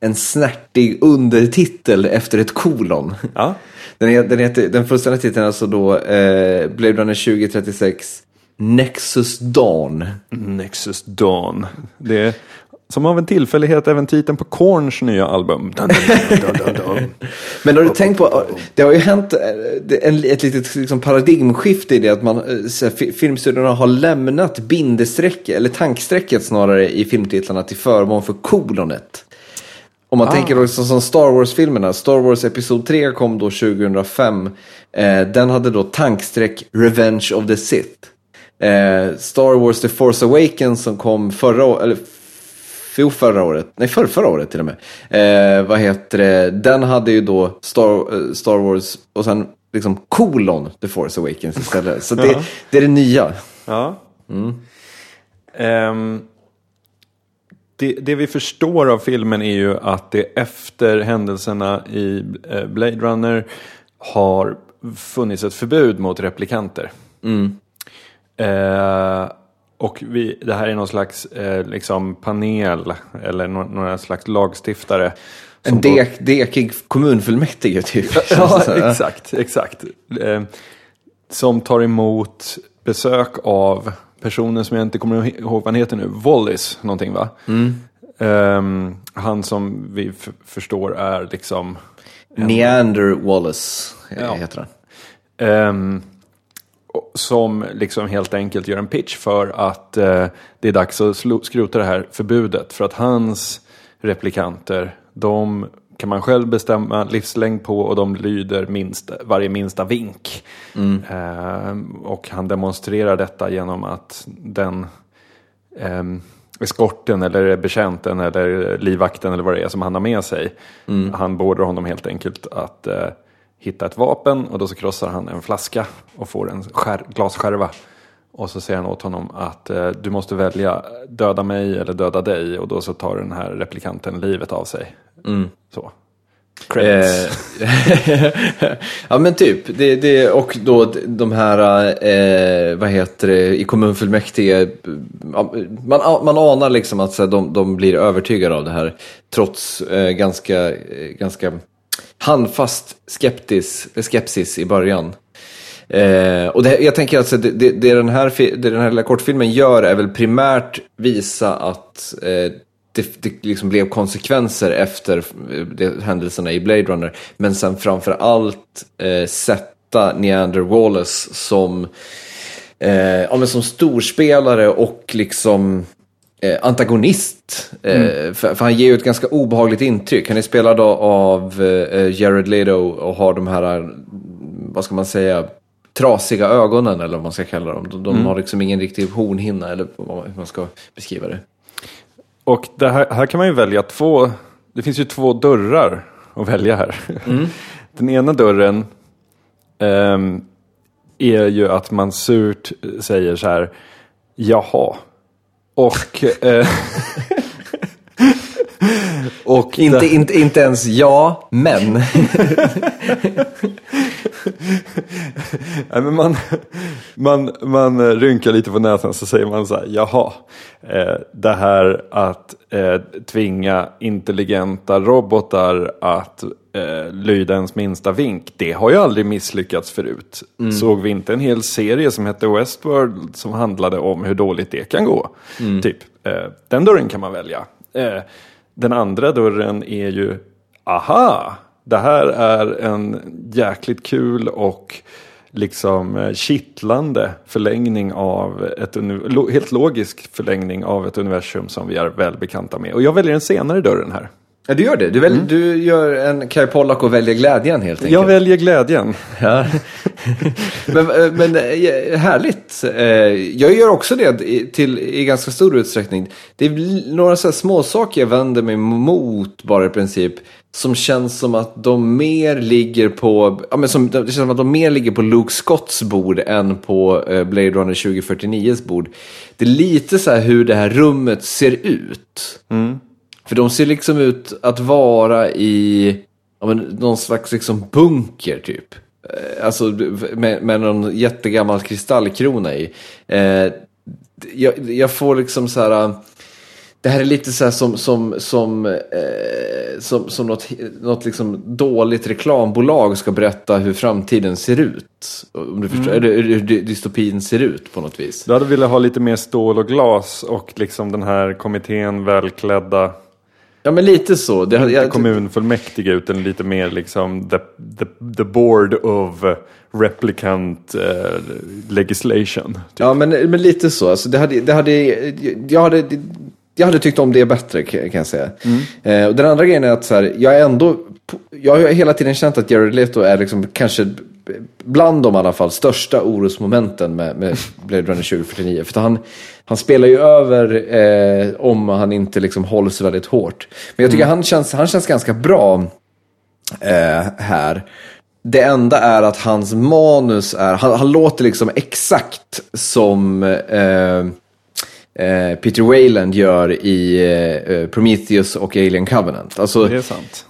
en snärtig undertitel efter ett kolon. Ja. Den, den, heter, den fullständiga titeln är alltså då eh, Blade Runner 2036 Nexus Dawn. Nexus Dawn. Det som av en tillfällighet även titeln på Korns nya album. Dun, dun, dun. Men har du tänkt på, det har ju hänt eh, ett litet liksom, paradigmskifte i det att man, eh, filmstudiorna har lämnat bindestreck, eller tankstrecket snarare i filmtitlarna till förmån för kolonet. Om man tänker också som Star Wars-filmerna, Star Wars Episod 3 kom då 2005. Eh, den hade då tankstreck Revenge of the Sith. Eh, Star Wars The Force Awakens som kom förra året, eller Jo, förra året. Nej, för, förra året till och med. Eh, vad heter det? Den hade ju då Star, eh, Star Wars och sen liksom kolon The Force Awakens istället. Så det, Ja. det är det nya. Ja. Ehm, det, det vi förstår av filmen är ju att det efter händelserna i eh, Blade Runner har funnits ett förbud mot replikanter. Eh, och vi, det här är någon slags eh, liksom panel eller no, några slags lagstiftare. En då- dek, dekig kommunfullmäktige typ. Ja, exakt, exakt. Eh, som tar emot besök av personer som jag inte kommer ihåg vad han heter nu. Wallis, någonting va? Ehm, han som vi förstår är liksom... Neander Wallace Ja. heter han. och- som liksom helt enkelt gör en pitch för att eh, det är dags att skrota det här förbudet. För att hans replikanter, de kan man själv bestämma livslängd på och de lyder minst, varje minsta vink. Eh, och han demonstrerar detta genom att den eh, eskorten eller betjänten eller livvakten eller vad det är som han har med sig. Han beordrar honom helt enkelt att eh, hitta ett vapen och då så krossar han en flaska och får en skär, glasskärva. Och så säger han åt honom att eh, du måste välja döda mig eller döda dig och då så tar den här replikanten livet av sig. Så. Credits. Eh, ja men typ, det, det, och då de här, eh, vad heter det, i kommunfullmäktige, man, man anar liksom att så här, de, de blir övertygade av det här, trots eh, ganska, eh, ganska handfast skeptis, skepsis i början. Eh, och det, jag tänker att alltså, det, det, det, den här, det den här lilla kortfilmen gör är väl primärt visa att eh, det, det liksom blev konsekvenser efter eh, det, händelserna i Blade Runner. Men sen framför allt eh, sätta Neander Wallace som, eh, ja, men som storspelare och liksom antagonist. Eh, för, för han ger ju ett ganska obehagligt intryck. Han är spelad av- eh, Jared Leto och har de här, eh, vad ska man säga, trasiga ögonen eller vad man ska kalla dem. De, de har liksom ingen riktig hornhinna eller hur man ska beskriva det. Och det här, här kan man ju välja två, det finns ju två dörrar att välja här. Den ena dörren ehm, är ju att man surt säger så här, jaha. Och, eh, och Inte, inte, inte ens ja, men. Nej, men man, man, man rynkar lite på näsan så säger man så här, jaha, eh, det här att eh, tvinga intelligenta robotar att eh, lyda ens minsta vink, det har ju aldrig misslyckats förut. Såg vi inte en hel serie som hette Westworld som handlade om hur dåligt det kan gå? Typ, eh, den dörren kan man välja. Eh, den andra dörren är ju, aha, det här är en jäkligt kul och liksom eh, kittlande förlängning av ett helt logisk förlängning av ett universum som vi är väl bekanta med. Och jag väljer den senare dörren här. Ja, du gör det. Du, väl, du gör en Kai Pollak och väljer glädjen helt enkelt. Jag väljer glädjen. Ja. men, eh, men eh, härligt. Jag gör också det till, i ganska stor utsträckning. Det är några så här små saker jag vänder mig mot bara i princip. Som känns som att de mer ligger på, ja, men som, det känns som att de mer ligger på Luke Scotts bord än på eh, Blade Runner 2049s bord. Det är lite så här hur det här rummet ser ut. För de ser liksom ut att vara i ja, men, någon slags liksom bunker typ. Eh, Alltså med, med någon jättegammal kristallkrona i. Eh, jag, jag får liksom så här. Det här är lite så här som, som, som, eh, som, som något, något liksom dåligt reklambolag ska berätta hur framtiden ser ut. Om du förstår, eller hur dy- dystopin ser ut på något vis. Du hade velat ha lite mer stål och glas och liksom den här kommittén välklädda Ja men lite så. Det, inte jag, kommunfullmäktige utan lite mer liksom the, the, the board of replicant eh, legislation. Ja, men, men lite så. Alltså, det hade, det hade, jag, hade, jag hade tyckt om det bättre kan jag säga. Eh, och den andra grejen är att så här, jag är ändå, jag har hela tiden känt att Jared Leto är liksom kanske bland de i alla fall största orosmomenten med, med Blade Runner 2049. För han, han spelar ju över eh, om han inte liksom hålls väldigt hårt. Men jag tycker han, känns, han känns ganska bra eh, här. Det enda är att hans manus är, han, han låter liksom exakt som eh, Peter Wayland gör i eh, Prometheus och Alien Covenant. Alltså, Det är sant.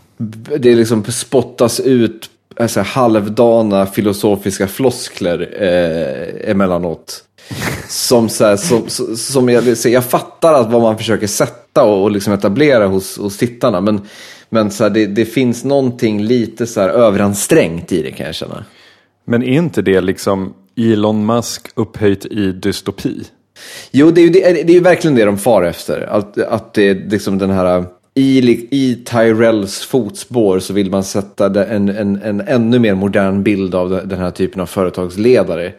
det liksom spottas ut alltså, halvdana filosofiska floskler eh, emellanåt. Som, så här, som, som, som jag, så jag fattar att vad man försöker sätta och, och liksom etablera hos, hos tittarna. Men, men så här, det, det finns någonting lite så här överansträngt i det kan jag känna. Men är inte det liksom Elon Musk upphöjt i dystopi? Jo, det är ju, det är, det är ju verkligen det de far efter. Att, att det är liksom den här... I, I Tyrells fotspår så vill man sätta en, en, en ännu mer modern bild av den här typen av företagsledare.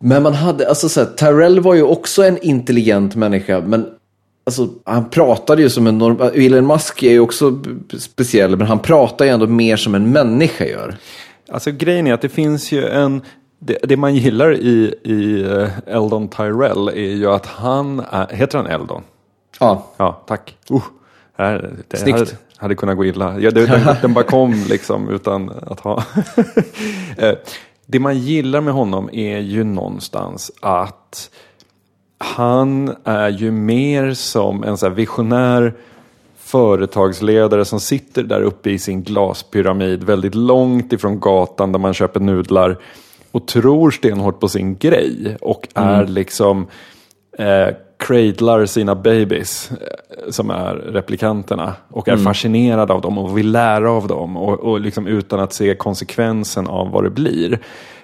Men man hade, alltså så här, Tyrell var ju också en intelligent människa, men Alltså, han pratade ju som en normal... Elon Musk är ju också speciell, men han pratar ju ändå mer som en människa gör. Alltså grejen är att det finns ju en det, det man gillar i, i eh, Eldon Tyrell är ju att han är, heter han Eldon? Ja, Ja, tack. Uh, här, det Snyggt. hade, hade kunnat gå illa. Ja, det, den, den bara kom liksom utan att ha... Eh, det man gillar med honom är ju någonstans att han är ju mer som en så visionär företagsledare som sitter där uppe i sin glaspyramid väldigt långt ifrån gatan där man köper nudlar och tror stenhårt på sin grej och är liksom eh, cradlar sina babies eh, som är replikanterna och är fascinerad av dem och vill lära av dem och, och liksom utan att se konsekvensen av vad det blir.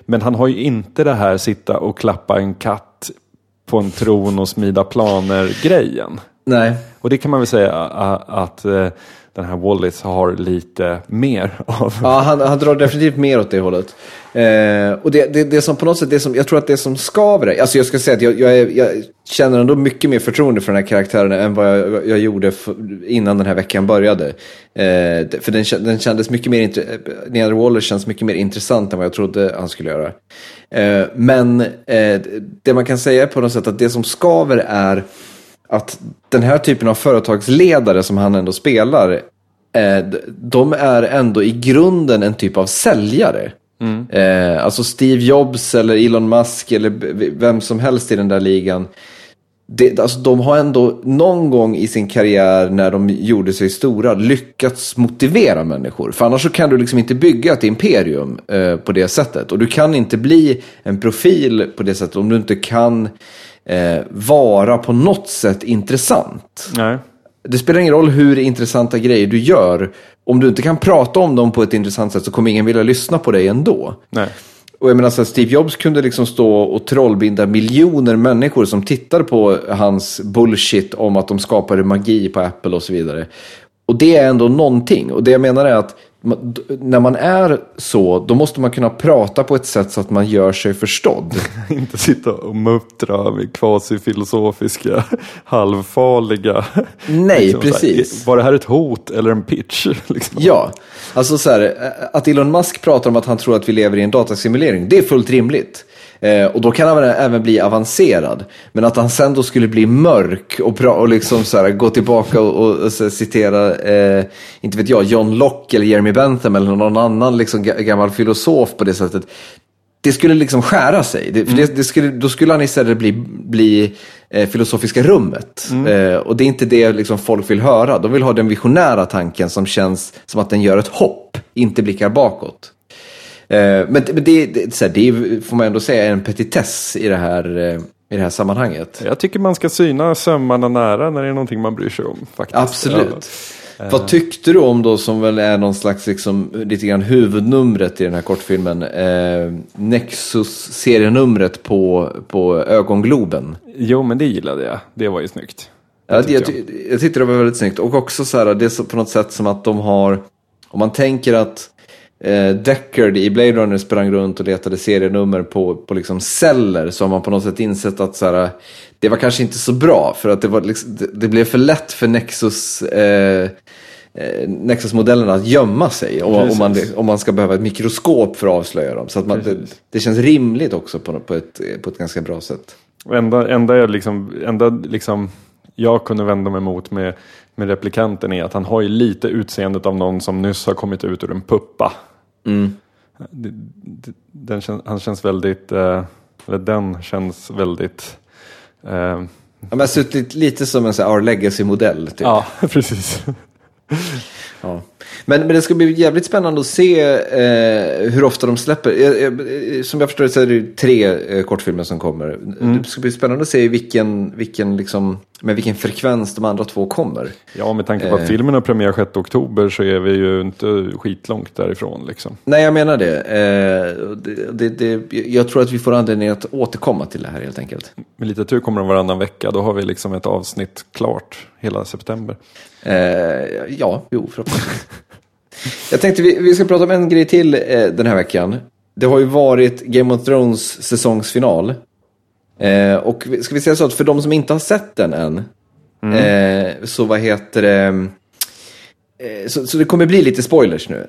Men han har ju inte det här sitta och klappa en katt på en tron och smida planer-grejen. nej. Och det kan man väl säga a- att eh, den här Wallis har lite mer av. Ja, han, han drar definitivt mer åt det hållet. Eh, och det, det, det som på något sätt, det som, jag tror att det som skaver det, alltså jag ska säga att jag, jag, är, jag känner ändå mycket mer förtroende för den här karaktären än vad jag, jag gjorde för, innan den här veckan började. Eh, för den, den kändes mycket mer, Neander Waller känns mycket mer intressant än vad jag trodde han skulle göra. Eh, men eh, det man kan säga på något sätt att det som skaver är att den här typen av företagsledare som han ändå spelar, eh, de är ändå i grunden en typ av säljare. Eh, alltså Steve Jobs eller Elon Musk eller vem som helst i den där ligan. Det, alltså de har ändå någon gång i sin karriär när de gjorde sig stora lyckats motivera människor. För annars så kan du liksom inte bygga ett imperium eh, på det sättet. Och du kan inte bli en profil på det sättet om du inte kan eh, vara på något sätt intressant. Nej. Det spelar ingen roll hur intressanta grejer du gör. Om du inte kan prata om dem på ett intressant sätt så kommer ingen vilja lyssna på dig ändå. Nej. Och jag menar så Steve Jobs kunde liksom stå och trollbinda miljoner människor som tittade på hans bullshit om att de skapade magi på Apple och så vidare. Och det är ändå någonting. Och det jag menar är att när man är så, då måste man kunna prata på ett sätt så att man gör sig förstådd. Inte sitta och muttra med kvasifilosofiska, halvfarliga... Nej, liksom så här, precis. var det här ett hot eller en pitch? Liksom. Ja, alltså så här, eh, att Elon Musk pratar om att han tror att vi lever i en datasimulering, det är fullt rimligt. Eh, och då kan han även bli avancerad. Men att han sen då skulle bli mörk och, pra- och liksom så här, gå tillbaka och, och, och här, citera, eh, inte vet jag, John Locke eller Jeremy Bentham eller någon annan liksom, ga- gammal filosof på det sättet. Det skulle liksom skära sig. Det, för det, det skulle, då skulle han istället bli, bli eh, filosofiska rummet. Eh, och det är inte det liksom folk vill höra. De vill ha den visionära tanken som känns som att den gör ett hopp, inte blickar bakåt. Eh, men det, det, det är, får man ändå säga är en petitess i det här, eh, i det här sammanhanget. Jag tycker man ska syna sömmarna nära när det är någonting man bryr sig om. Faktiskt. Absolut. Vad tyckte du om då som väl är någon slags liksom, lite grann huvudnumret i den här kortfilmen? Eh, Nexus-serienumret på, på ögongloben. Ja. Jo, men det gillade jag. Det var ju snyggt. Ja, jag, ty- jag tyckte det var väldigt snyggt. Och också så här, det är så på något sätt som att de har, om man tänker att eh, Deckard i Blade Runner sprang runt och letade serienummer på, på liksom celler så har man på något sätt insett att så här, det var kanske inte så bra för att det, var liksom, det, det blev för lätt för Nexus eh, eh, Nexus-modellerna att gömma sig om, om, man, om man ska behöva ett mikroskop för att avslöja dem. Så att man, det, det känns rimligt också på, på, ett, på ett ganska bra sätt. Enda, enda, jag liksom, enda liksom jag kunde vända mig mot med, med replikanten är att han har ju lite utseendet av någon som nyss har kommit ut ur en puppa. Det, den han känns väldigt, eh, eller den känns väldigt eh, Ja, men suttit lite som en så här Our Legacy-modell. Typ. Ja, precis. Ja. Men, men det ska bli jävligt spännande att se eh, hur ofta de släpper. Eh, eh, som jag förstår det så är det tre eh, kortfilmer som kommer. Det ska bli spännande att se vilken, vilken, liksom, med vilken frekvens de andra två kommer. Ja, med tanke på att filmen har premiär 6 oktober så är vi ju inte skitlångt därifrån. Liksom. Nej, jag menar det. Eh, det, det, det. Jag tror att vi får anledning att återkomma till det här helt enkelt. Med lite tur kommer den varannan vecka. Då har vi liksom ett avsnitt klart hela september. Eh, ja, jo, förhoppningsvis. Jag tänkte vi, vi ska prata om en grej till eh, den här veckan. Det har ju varit Game of Thrones säsongsfinal. Eh, och ska vi säga så att för de som inte har sett den än, Eh, så vad heter det? Eh, så, så det kommer bli lite spoilers nu.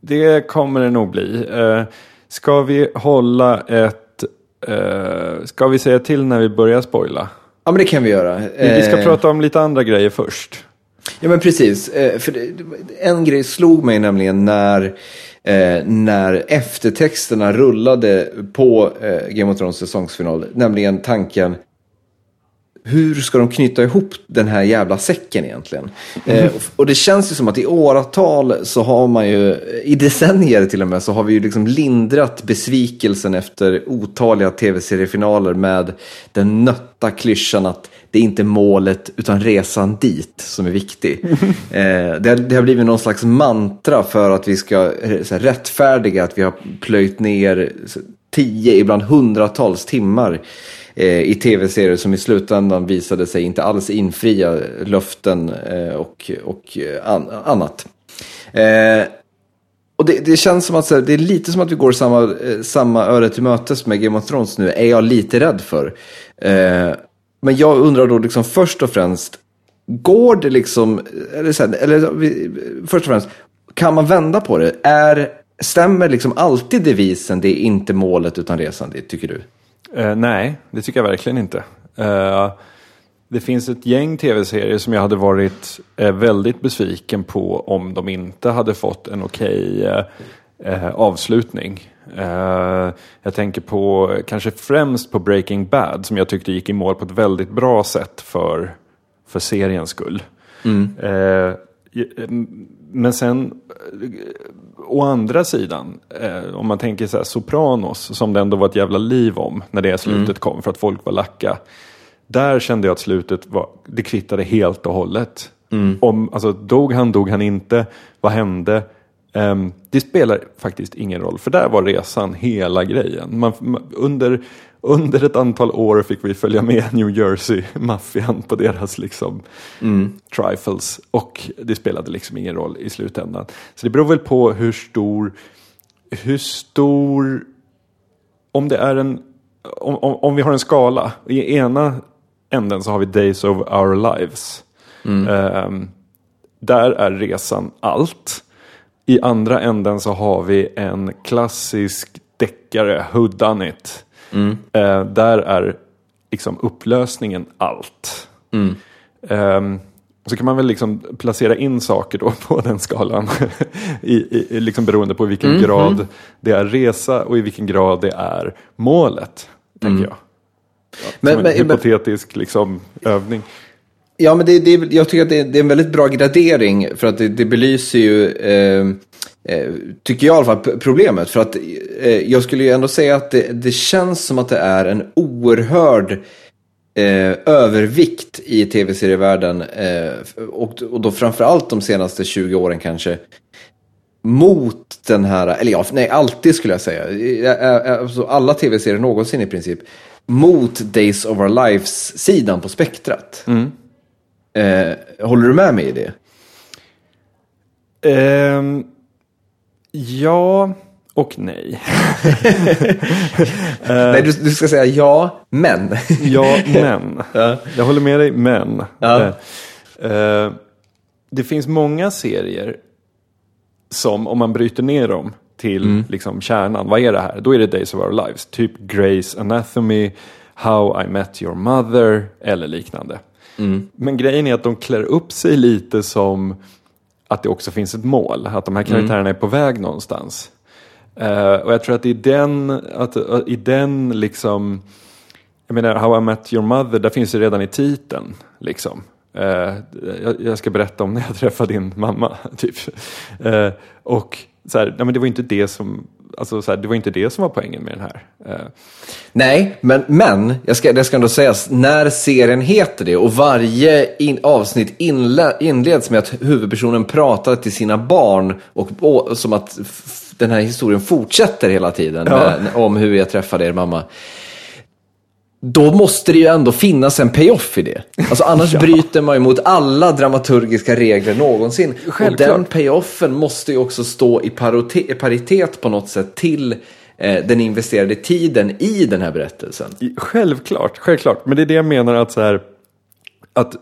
Det kommer det nog bli. Eh, ska vi hålla ett... Eh, ska vi säga till när vi börjar spoila? Ja men det kan vi göra. Vi, vi ska Eh, prata om lite andra grejer först. Ja men precis. Eh, för en grej slog mig nämligen när, eh, när eftertexterna rullade på eh, Game of Thrones säsongsfinal. Nämligen tanken. Hur ska de knyta ihop den här jävla säcken egentligen? Eh, och- det känns ju som att i åratal så har man ju, i decennier till och med, så har vi ju liksom lindrat besvikelsen efter otaliga tv-seriefinaler med den nötta klyschan att det är inte målet utan resan dit som är viktig. Eh, det, har, det har blivit någon slags mantra för att vi ska eh, här, rättfärdiga att vi har plöjt ner tio, ibland hundratals timmar Eh, i tv-serier som i slutändan visade sig inte alls infria löften eh, och, och eh, an, annat. Eh, och det, det känns som att så här, det är lite som att vi går samma, eh, samma öre till mötes med Game of Thrones nu, är jag lite rädd för. Eh, men jag undrar då liksom först och främst, går det liksom, eller, så här, eller först och främst, kan man vända på det? Är, stämmer liksom alltid devisen, det är inte målet utan resan dit, tycker du? Eh, nej, det tycker jag verkligen inte. Eh, det finns ett gäng tv-serier som jag hade varit eh, väldigt besviken på om de inte hade fått en okej eh, eh, avslutning. Eh, jag tänker på, kanske främst på Breaking Bad som jag tyckte gick i mål på ett väldigt bra sätt för, för seriens skull. Eh, men sen, eh, å andra sidan, eh, om man tänker så här, Sopranos, som det ändå var ett jävla liv om när det slutet kom, för att folk var lacka. Där kände jag att slutet var, det kvittade helt och hållet. Om, alltså, dog han, dog han inte, vad hände? Ehm, det spelar faktiskt ingen roll, för där var resan hela grejen. Man, man, under, under ett antal år fick vi följa med New Jersey-maffian på deras liksom, trifles. Och det spelade liksom ingen roll i slutändan. Så det beror väl på hur stor, hur stor, om det är en, om, om, om vi har en skala. I ena änden så har vi Days of Our Lives. Ehm, där är resan allt. I andra änden så har vi en klassisk deckare, Who It. Eh, där är liksom upplösningen allt. Ehm, så kan man väl liksom placera in saker då på den skalan. I, i, liksom beroende på i vilken grad det är resa och i vilken grad det är målet. Tänker jag. Men, Som en men, men, hypotetisk liksom, övning. Ja, men det, det, jag tycker att det, det är en väldigt bra gradering för att det, det belyser ju, eh, eh, tycker jag i alla fall, problemet. För att eh, jag skulle ju ändå säga att det, det känns som att det är en oerhörd eh, övervikt i tv-serievärlden eh, och, och då framförallt de senaste 20 åren kanske mot den här, eller ja, nej, alltid skulle jag säga. Eh, eh, Alltså alla tv-serier någonsin i princip. Mot Days of Our Lives-sidan på spektrat. Eh, håller du med mig i det? Ehm, ja och nej. Nej, du, du ska säga ja, men. Ja, men. Ja. Jag håller med dig, men. Ja. Eh, eh, det finns många serier som, om man bryter ner dem till Mm. liksom, kärnan, vad är det här? Då är det Days of Our Lives. Typ Grey's Anatomy, How I Met Your Mother eller liknande. Mm. Men grejen är att de klär upp sig lite som att det också finns ett mål. Att de här Mm. karaktärerna är på väg någonstans. Eh, och jag tror att i den, att, att i den liksom, jag menar How I Met Your Mother, där finns det redan i titeln. Liksom. Eh, jag, jag ska berätta om när jag träffade din mamma. Typ. Och så här, nej, men det var inte det som, alltså, så här, det var inte det som var poängen med den här. Eh, Nej, men, men jag ska, det ska ändå sägas, när serien heter det och varje in, avsnitt inle, inleds med att huvudpersonen pratar till sina barn och, och som att den här historien fortsätter hela tiden Ja. med, om hur jag träffade er mamma. Då måste det ju ändå finnas en payoff i det. Alltså annars bryter man ju mot alla dramaturgiska regler någonsin. Och Självklart. den payoffen måste ju också stå i paritet på något sätt till eh, den investerade tiden i den här berättelsen. Självklart, självklart. Men det är det jag menar att så här, att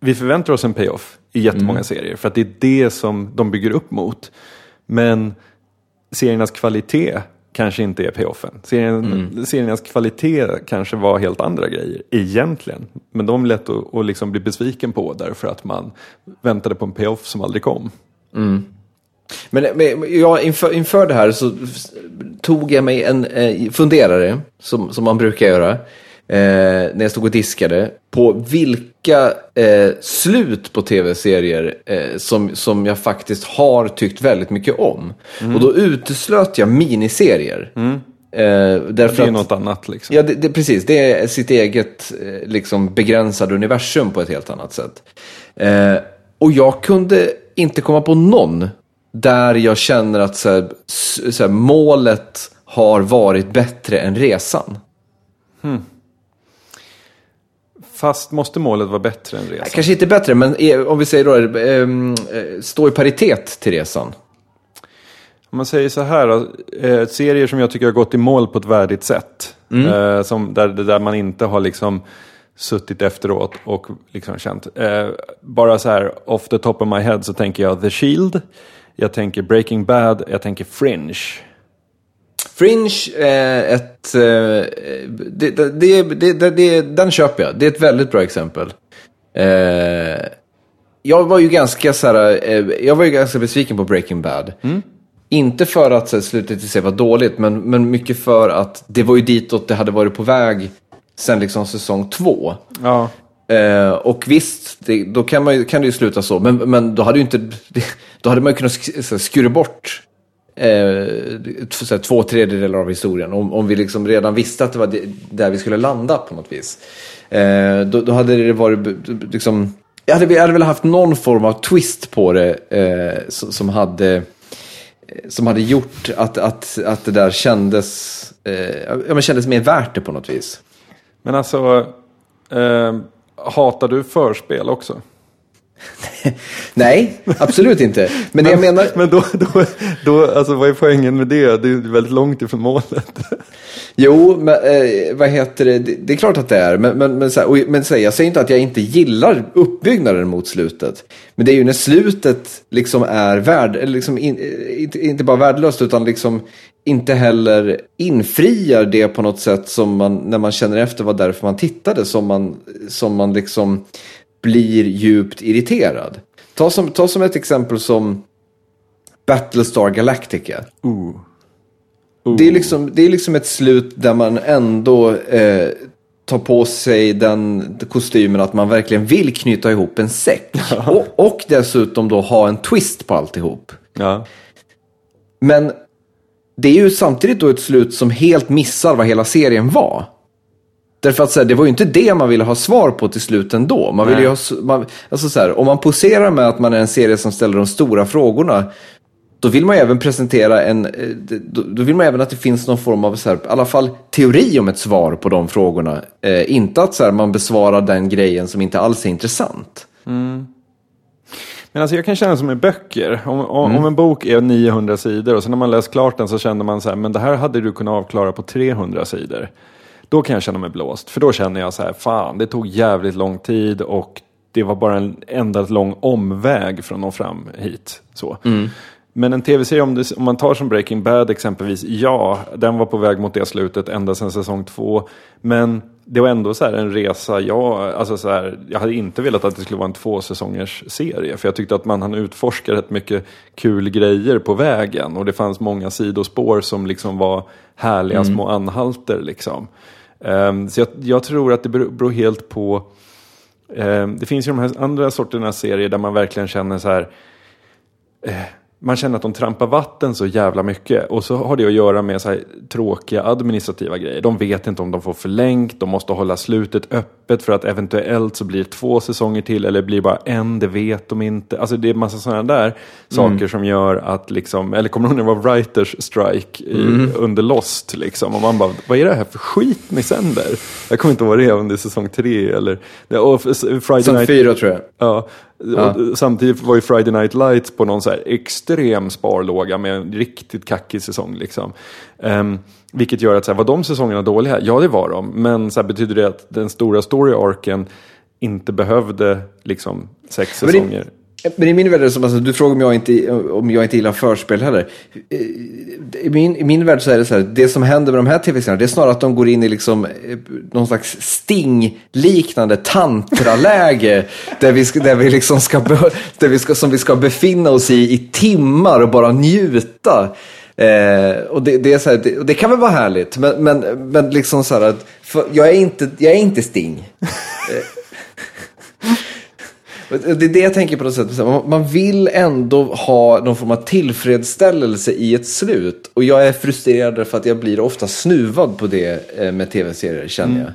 vi förväntar oss en payoff i jättemånga Mm. serier. För att det är det som de bygger upp mot. Men seriernas kvalitet kanske inte är payoffen. Serien, Mm. Seriernas kvalitet kanske var helt andra grejer egentligen. Men de är lätt att, att liksom bli besviken på därför att man väntade på en payoff som aldrig kom. Men, men ja, inför, inför det här så tog jag mig en eh, funderare, som, som man brukar göra, eh, när jag stod och diskade, på vilka eh, slut på tv-serier eh, som, som jag faktiskt har tyckt väldigt mycket om. Och då uteslöt jag miniserier. Eh, därför Det är att, något annat liksom. Ja, det, det, precis. Det är sitt eget eh, liksom, begränsade universum på ett helt annat sätt. Eh, och jag kunde inte komma på någon där jag känner att så här, så här, målet har varit bättre än resan. Fast måste målet vara bättre än resan? Kanske inte bättre, men eh, om vi säger då, ehm, eh, stå i paritet till resan. Om man säger så här då, eh, serier som jag tycker har gått i mål på ett värdigt sätt. Eh, som, där, där man inte har liksom suttit efteråt och liksom känt. Eh, bara så här off the top of my head så tänker jag The Shield. Jag tänker Breaking Bad, jag tänker Fringe. Fringe är ett... eh, Det, det, det, det, den köper jag. Det är ett väldigt bra exempel. Eh, jag var ju ganska så här, eh, jag var ju ganska besviken på Breaking Bad. Inte för att här, slutet i sig var dåligt, men, men mycket för att det var ju ditåt det hade varit på väg sen liksom säsong två. Ja, Eh, och visst, det, då kan, man, ju- kan det ju sluta så, men, men då hade ju inte, då hade man ju kunnat sk- skura bort eh, två tredjedelar av historien. Om, om vi liksom redan visste att det var det, där vi skulle landa på något vis. Eh, då, då hade det varit liksom, jag hade, jag hade väl haft någon form av twist på det eh, som, som hade eh, som hade gjort att, att, att det där kändes, eh, ja, men kändes mer värt det på något vis. men alltså eh, hatar du förspel också? Nej, absolut inte. Men det jag menar... Men då, då, då, alltså vad är poängen med det? Det är väldigt långt ifrån målet. Jo, men, eh, vad heter det? det? Det är klart att det är. Men, men, men, så här, och, men så här, jag säger inte att jag inte gillar uppbyggnaden mot slutet. Men det är ju när slutet liksom är värd, eller liksom in, eh, inte, inte bara värdelöst utan liksom inte heller infriar det på något sätt som man, när man känner efter var därför man tittade, som man, som man liksom blir djupt irriterad. Ta som, ta som ett exempel som Battlestar Galactica. Det, är liksom, det är liksom ett slut där man ändå eh, tar på sig den kostymen att man verkligen vill knyta ihop en säck. Och, och dessutom då ha en twist på alltihop. Ja. Men det är ju samtidigt då ett slut som helt missar vad hela serien var. Därför att så här, det var ju inte det man ville ha svar på till slut ändå. Man ville ha, man, alltså så här, om man poserar med att man är en serie som ställer de stora frågorna. Då vill man ju även presentera en, eh, då, vill man även att det finns någon form av, så här, i alla fall teori om ett svar på de frågorna. Eh, inte att så här, man besvarar den grejen som inte alls är intressant. Men alltså jag kan känna som med böcker. Om, om, om en bok är 900 sidor och sen när man läst klart den så känner man så här, men det här hade du kunnat avklara på 300 sidor. Då kan jag känna mig blåst. För då känner jag så här, fan det tog jävligt lång tid och det var bara en enda lång omväg från att nå fram hit. Så. Men en tv-serie, om, om man tar som Breaking Bad exempelvis, ja, den var på väg mot det slutet ända sedan säsong två. Men det var ändå så här en resa, jag, alltså så här, jag hade inte velat att det skulle vara en två säsongers serie. För jag tyckte att man hann utforska rätt mycket kul grejer på vägen. Och det fanns många sidospår som liksom var härliga små anhalter. Liksom. Ehm, så jag, jag tror att det beror, helt på ehm, det finns ju de här andra sorterna serier där man verkligen känner så här. Eh, man känner att de trampar vatten så jävla mycket. Och så har det att göra med så här tråkiga administrativa grejer. De vet inte om de får förlängt. De måste hålla slutet öppet för att eventuellt så blir det två säsonger till. Eller blir bara en, det vet de inte. Alltså det är massa sådana där saker som gör att liksom. Eller kommer du ihåg när det var writers strike i, under Lost liksom. Och man bara, vad är det här för skit ni sänder? Jag kommer inte ihåg vad det är om det är säsong tre eller. Och Friday Night fyra tror jag. Ja, och samtidigt var ju Friday Night Lights på någon så här extrem sparlåga med en riktigt kackig säsong. Liksom. Ehm, vilket gör att, så här, var de säsongerna dåliga? Ja, det var de. Men så här, betyder det att den stora story-arken inte behövde liksom sex säsonger. Men i min värld är det som, alltså, du frågar om jag inte, om jag inte gillar förspel heller. I min, I min värld så är det så här, det som händer med de här tv-serierna, det är snarare att de går in i liksom eh, någon slags sting-liknande tantraläge. där vi, där vi liksom ska, där vi ska, som vi ska befinna oss i i timmar och bara njuta. Eh, och det, det, är så här, det, det kan väl vara härligt, men, men, men liksom så här att, jag, är inte, jag är inte Sting. Det är det jag tänker på något sätt. Man- vill ändå ha någon form av tillfredsställelse i ett slut. Och jag är frustrerad för att jag blir ofta snuvad på det eh, med tv-serier, känner jag.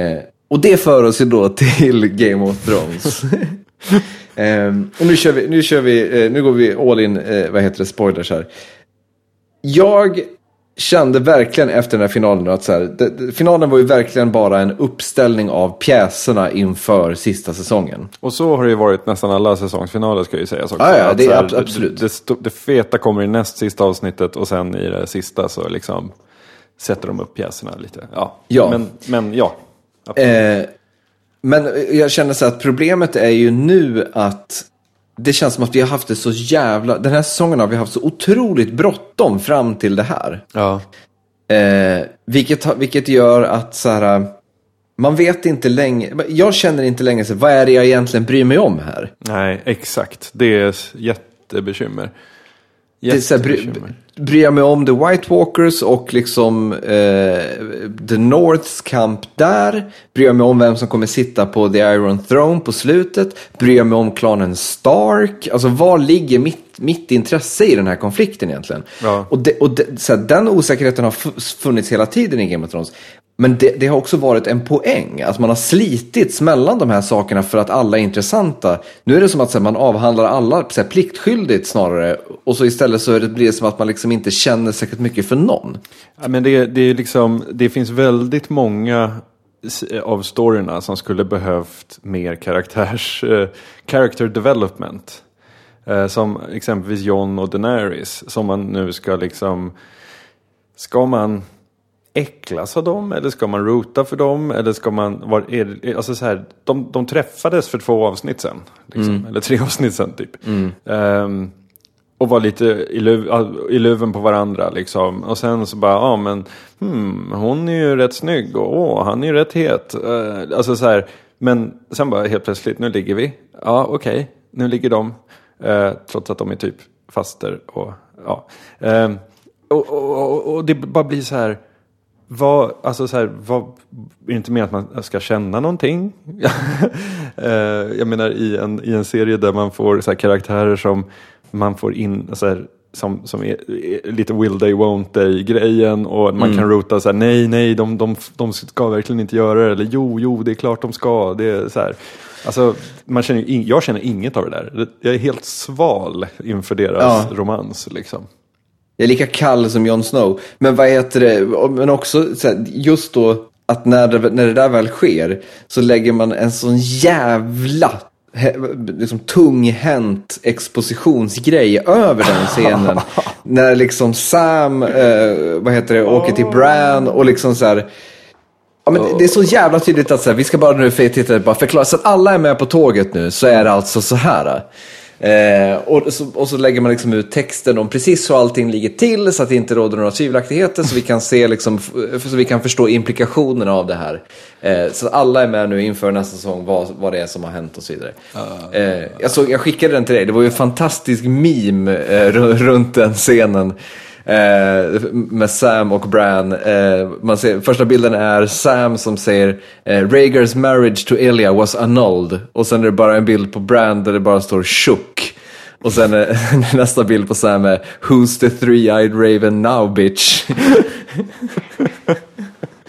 Eh, och det för oss ju då till Game of Thrones. Ehm, och nu kör vi, nu kör vi, eh, nu går vi all in, vad heter det, spoilers här. Jag kände verkligen efter den här finalen att så här, det, finalen var ju verkligen bara en uppställning av pjäserna inför sista säsongen. Och så har det ju varit nästan alla säsongsfinaler ska ju sägas också. Ja, ja, Att det är här, ab- absolut. Det, det, det feta kommer i näst sista avsnittet och sen i det sista så liksom sätter de upp pjäserna lite. Ja, Ja. Men, men ja. Eh, men jag känner så att problemet är ju nu att det känns som att vi har haft det så jävla, den här säsongen har vi haft så otroligt bråttom fram till det här. ja. Eh, vilket, vilket gör att så här, man vet inte längre, jag känner inte längre så, vad är det jag egentligen bryr mig om här? Nej, exakt. Det är ett jättebekymmer. Det är så här, bry, Jättebekymmer. Bryr jag mig om The White Walkers och liksom eh, The Norths kamp där? Bryr jag mig om vem som kommer sitta på The Iron Throne på slutet? Bryr jag mig om klanen Stark? Alltså var ligger mitt, mitt intresse i den här konflikten egentligen? Ja. Och, det, och det, så här, den osäkerheten har fu- funnits hela tiden i Game of Thrones. Men det, det har också varit en poäng, att man har slitits mellan de här sakerna för att alla är intressanta. Nu är det som att här, man avhandlar alla här, pliktskyldigt snarare. Och så istället så är det, blir det som att man liksom inte känner särskilt mycket för någon. Ja, men det, det, är liksom, det finns väldigt många av storyna som skulle behövt mer karaktärs, eh, character development. Eh, som exempelvis John och Daenerys som man nu ska liksom, ska man äcklas av dem eller ska man rota för dem eller ska man, var, är, alltså så här, de, de träffades för två avsnitt sen, liksom, eller tre avsnitt sen typ. Ehm, och var lite i, luv, i luven på varandra liksom. Och sen så bara, ja men hmm, hon är ju rätt snygg och åh, han är ju rätt het. Uh, alltså så här, men sen bara helt plötsligt, nu ligger vi. Ja, okej, nu ligger de. Uh, trots att de är typ faster och ja. Uh, och, och, och, det bara blir så här, vad, alltså så här, vad, är det inte mer att man ska känna någonting? Eh, jag menar i en, i en serie där man får så här, karaktärer som man får in så här, som, som är, lite will they won't they grejen och man kan rota så här, nej nej de, de, de ska verkligen inte göra det eller jo jo det är klart de ska. Det är så här. Alltså, man känner, in, jag känner inget av det där. Jag är helt sval inför deras Ja. romans. Liksom. Jag är lika kall som Jon Snow. Men vad heter det, men också så här, just då att när det, när det där väl sker så lägger man en sån jävla liksom tunghänt expositionsgrej över den scenen. när liksom Sam, eh, vad heter det, åker till Bran och liksom så här Ja, men det är så jävla tydligt att så här, vi ska bara nu för tittare bara förklara, så att alla är med på tåget nu så är det alltså så här. Eh, och, så, och så lägger man liksom ut texten om precis hur allting ligger till så att det inte råder några tvivelaktigheter så vi kan se liksom, så vi kan förstå implikationerna av det här. Eh, så alla är med nu inför nästa säsong vad, vad det är som har hänt och så vidare. Eh, jag, såg, jag skickade den till dig, det var ju en fantastisk meme eh, ru- runt den scenen. Eh, med Sam och Bran. Eh, man ser, första bilden är Sam som säger eh, Rhaegars marriage to Elia was annulled. Och sen är det bara en bild på Bran där det bara står shook. Och sen eh, nästa bild på Sam är Who's the three-eyed raven now bitch?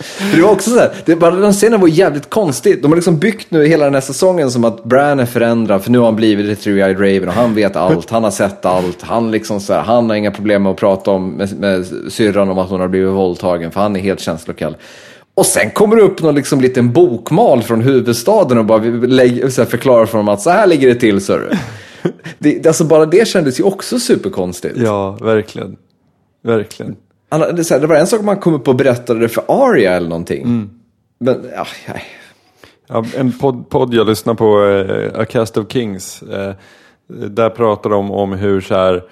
För det var också så här, det, bara den scenen var jävligt konstig. De har liksom byggt nu hela den här säsongen som att Bran är förändrad för nu har han blivit the three-eyed raven och han vet allt, han har sett allt, han liksom så här, han har inga problem med att prata om med, med syrran om att hon har blivit våldtagen för han är helt känslokall. Och sen kommer det upp någon liksom liten bokmal från huvudstaden och bara så här, förklarar för dem att så här ligger det till, sir. det, Alltså bara det kändes ju också superkonstigt. Ja, verkligen. Verkligen. Han, det, här, det var en sak om man kom upp och berättade det för Arya eller någonting. Men, ja, nej. Ja, en podd, podd jag lyssnar på, eh, A Cast of Kings. Eh, där pratar de om hur så här,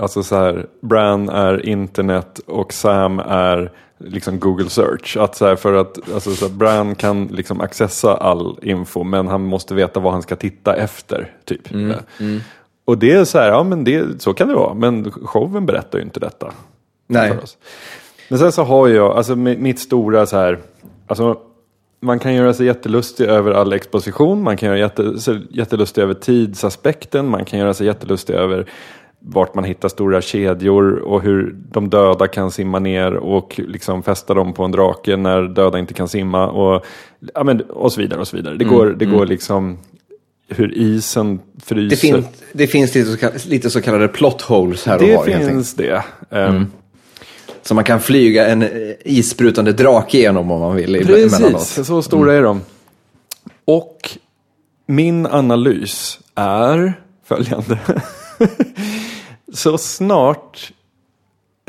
alltså så här, Bran är internet och Sam är liksom Google search. Att så här, för att alltså, så här, Bran kan liksom accessa all info men han måste veta vad han ska titta efter. Typ. Mm, Och det är så här, ja men det, så kan det vara. Men showen berättar ju inte detta. Nej. För oss. Men sen så har jag, alltså mi- mitt stora så här, alltså man kan göra sig jättelustig över all exposition, man kan göra jätte, sig jättelustig över tidsaspekten, man kan göra sig jättelustig över vart man hittar stora kedjor och hur de döda kan simma ner och liksom fästa dem på en drake när döda inte kan simma och, ja, men, och så vidare och så vidare. Det går, det går liksom hur isen fryser. Det, fin, det finns lite så, lite så kallade plot holes här och det var. enkelt. finns det. Ehm, Så man kan flyga en eh, isprutande drake igenom om man vill. Precis, så stora är de. Och min analys är följande. så snart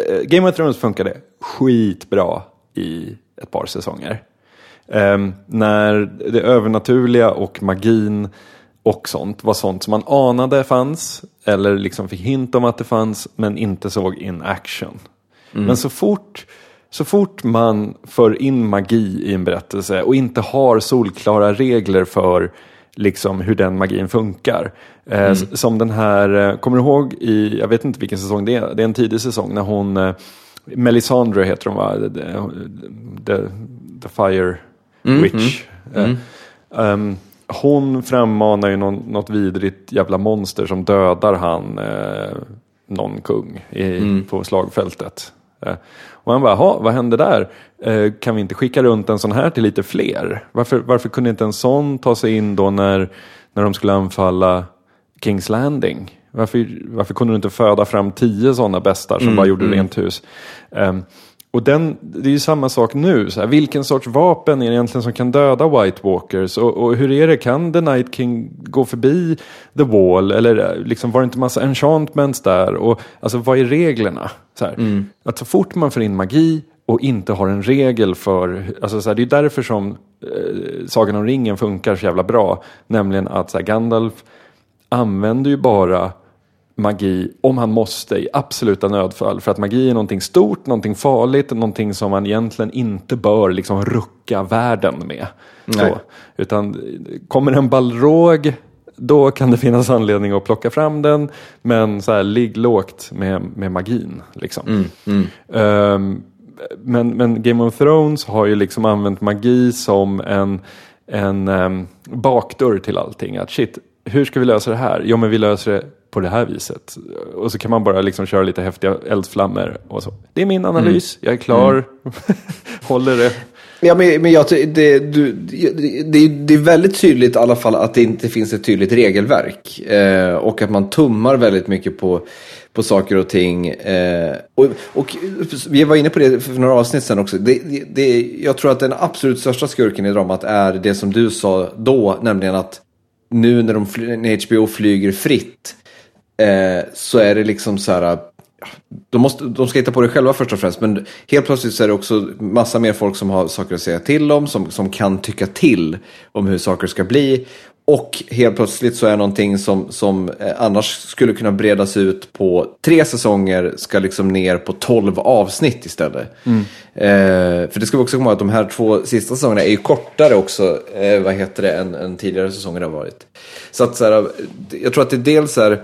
eh, Game of Thrones funkade skitbra i ett par säsonger. Ehm, när det övernaturliga och magin och sånt var sånt som man anade fanns eller liksom fick hint om att det fanns men inte såg in action. Men så fort, så fort man för in magi i en berättelse och inte har solklara regler för liksom hur den magin funkar. Eh, s- Som den här, eh, kommer du ihåg i, jag vet inte vilken säsong det är, det är en tidig säsong när hon, eh, Melisandre heter hon va, the, the, Fire Witch. Eh, ehm, hon frammanar ju någon, något vidrigt jävla monster som dödar han, eh, någon kung i, på slagfältet. Eh, och han bara, "Jaha, vad hände där? Eh, kan vi inte skicka runt en sån här till lite fler? Varför, varför kunde inte en sån ta sig in då när, när de skulle anfalla Kings Landing? Varför, varför kunde du inte föda fram tio sådana bästar som bara gjorde rent hus? Ehm, och den, det är ju samma sak nu. Så här, vilken sorts vapen är det egentligen som kan döda White Walkers? Och, och hur är det, kan The Night King gå förbi The Wall? Eller eh, liksom, var det inte massa enchantments där? Och, alltså vad är reglerna? Så här, Att så fort man får in magi och inte har en regel för, alltså så här, det är därför som eh, Sagan om ringen funkar så jävla bra. Nämligen att så här, Gandalf använder ju bara magi om han måste i absoluta nödfall. För att magi är någonting stort, någonting farligt, någonting som man egentligen inte bör liksom rucka världen med. Utan kommer en balrog då kan det finnas anledning att plocka fram den. Men så här, ligg lågt med, med magin. Liksom. Ehm, men, men Game of Thrones har ju liksom använt magi som en, en um, bakdörr till allting. Att shit, hur ska vi lösa det här? Jo men vi löser det på det här viset. Och så kan man bara liksom köra lite häftiga eldflammor och så. Det är min analys, jag är klar. Håller det. Ja, men, men jag, det, du, det, det, är väldigt tydligt i alla fall att det inte finns ett tydligt regelverk. Eh, och att man tummar väldigt mycket på, på saker och ting. Eh, och, och vi var inne på det för några avsnitt sedan också. Det, det, jag tror att den absolut största skurken i dramat är det som du sa då, nämligen att nu när, de, fly- när HBO flyger fritt eh, så är det liksom så här de, måste, de ska hitta på det själva först och främst. Men helt plötsligt så är det också massa mer folk som har saker att säga till om. Som, som kan tycka till om hur saker ska bli. Och helt plötsligt så är någonting som, som eh, annars skulle kunna bredas ut på tre säsonger ska liksom ner på tolv avsnitt istället. Eh, för det ska vi också komma ihåg att de här två sista säsongerna är ju kortare också, eh, vad heter det, än, än tidigare säsonger har varit. Så att så här, jag tror att det dels är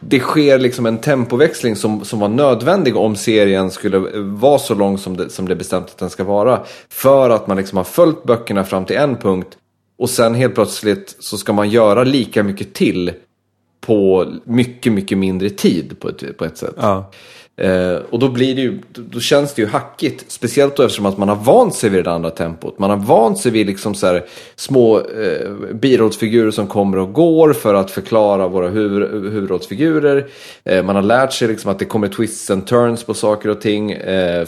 det sker liksom en tempoväxling som, som var nödvändig om serien skulle vara så lång som det, som det är bestämt att den ska vara. För att man liksom har följt böckerna fram till en punkt och sen helt plötsligt så ska man göra lika mycket till på mycket, mycket mindre tid på ett, på ett sätt. Ja. Eh, och då blir det ju, då känns det ju hackigt. Speciellt då eftersom att man har vant sig vid det andra tempot. Man har vant sig vid liksom så här små eh, birollsfigurer som kommer och går för att förklara våra huvud, huvudrollsfigurer. Eh, man har lärt sig liksom att det kommer twists and turns på saker och ting. Eh,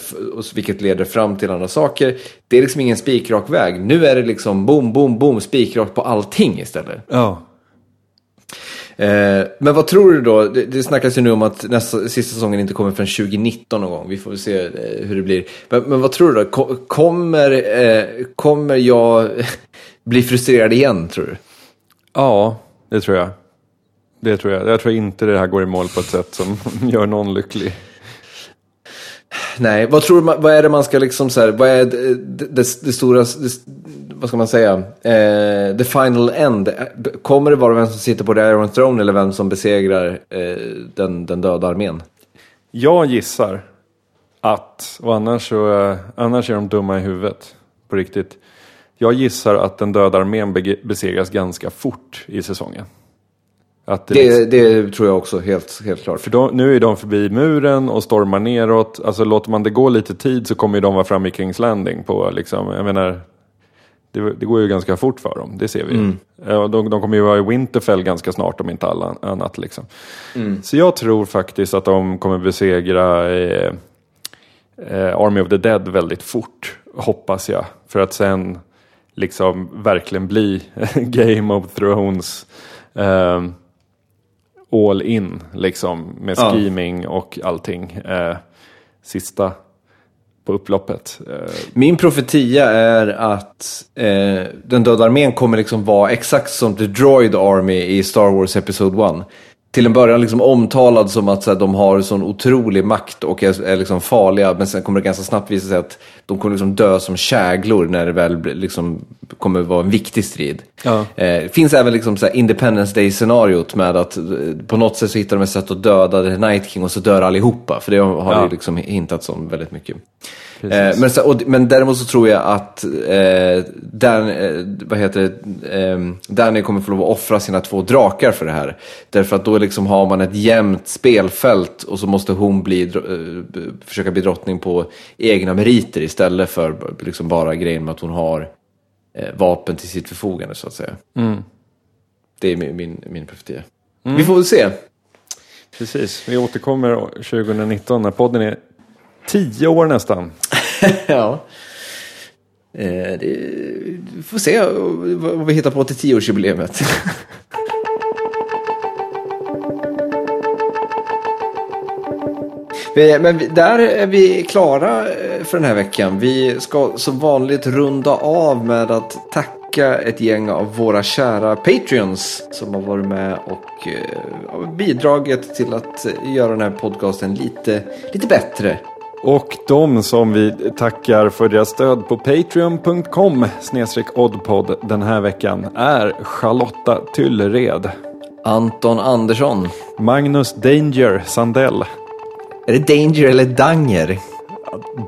vilket leder fram till andra saker. Det är liksom ingen spikrak väg. Nu är det liksom boom, boom, boom, spikrakt på allting istället. Ja. Eh, men vad tror du då? Det, det snackas ju nu om att nästa, sista säsongen inte kommer förrän 2019 någon gång. Vi får väl se eh, hur det blir. Men, men vad tror du då? Ko- Kommer, eh, kommer jag bli frustrerad igen, tror du? Ja, det tror jag. Det tror jag. Jag tror inte det här går i mål på ett sätt som gör någon lycklig. Nej, vad tror du, vad är det man ska liksom så här, vad är det, det, det, det stora, det, vad ska man säga, eh, the final end? Kommer det vara vem som sitter på the Iron Throne eller vem som besegrar eh, den, den döda armén? Jag gissar att, och annars, så, eh, annars är de dumma i huvudet, på riktigt. Jag gissar att den döda armén besegras ganska fort i säsongen. Att det liksom- Det, det tror jag också, helt, helt klart. För de, nu är de förbi muren och stormar neråt. Alltså låter man det gå lite tid så kommer de vara framme i Kings Landing på liksom, jag menar, det, det går ju ganska fort för dem, det ser vi. Ja, De, de kommer ju vara i Winterfell ganska snart om inte alla annat liksom. Så jag tror faktiskt att de kommer besegra eh, eh, Army of the Dead väldigt fort, hoppas jag. För att sen liksom verkligen bli Game of Thrones ehm, all in liksom med Ja. scheming och allting. Eh, sista på upploppet. Eh, Min profetia är att eh, den döda armén kommer liksom vara exakt som The Droid Army i Star Wars Episode 1. Till en början liksom omtalad som att så här, de har sån otrolig makt och är, är liksom farliga. Men sen kommer det ganska snabbt visa sig att de kommer liksom dö som käglor när det väl liksom kommer vara en viktig strid. Ja. Eh, det finns även liksom så här Independence Day-scenariot med att eh, på något sätt så hittar de ett sätt att döda The Night King och så dör allihopa. För det har Ja. ju liksom hintats om väldigt mycket. Eh, men, så, och, men däremot så tror jag att eh, Dan, eh, vad heter eh, Danny kommer få lov att offra sina två drakar för det här. Därför att då liksom har man ett jämnt spelfält och så måste hon bli, eh, försöka bli drottning på egna meriter istället för liksom bara grejen med att hon har eh, vapen till sitt förfogande så att säga. Det är min, min, min profetia. Vi får väl se. Precis, vi återkommer 2019 när podden är tio år nästan. ja. Eh, det, vi får se vad vi hittar på till tioårsjubileet. Men där är vi klara eh, för den här veckan. Vi ska som vanligt runda av med att tacka ett gäng av våra kära Patreons som har varit med och eh, bidragit till att eh, göra den här podcasten lite, lite bättre. Och de som vi tackar för deras stöd på patreon.com oddpod den här veckan är Charlotta Tyllered, Anton Andersson. Magnus Danger Sandell, Är det Danger eller Danger?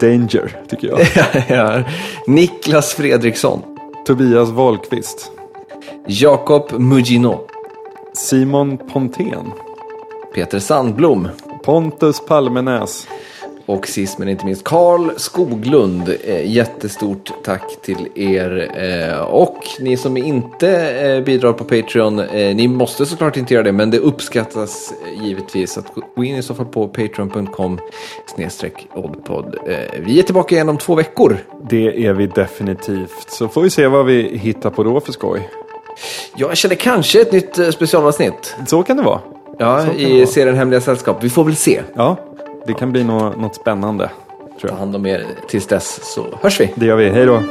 Danger tycker jag, ja. Niklas Fredriksson. Tobias Wahlqvist, Jakob Mugino. Simon Pontén, Peter Sandblom. Pontus Palmenäs, Och sist men inte minst Karl Skoglund. Eh, jättestort tack till er. Eh, och ni som inte eh, bidrar på Patreon, ni måste såklart inte göra det, men det uppskattas givetvis. Att gå in i så fall på patreon.com snedstreck oddpod. Eh, vi är tillbaka igen om två veckor. det är vi definitivt. Så får vi se vad vi hittar på då för skoj. Jag känner kanske ett nytt specialavsnitt. Så kan det vara. Ja, i serien Hemliga Sällskap. Vi får väl se. Ja, det kan bli nå- något spännande. Tror Ta hand om er tills dess så hörs vi. Det gör vi. Hej då.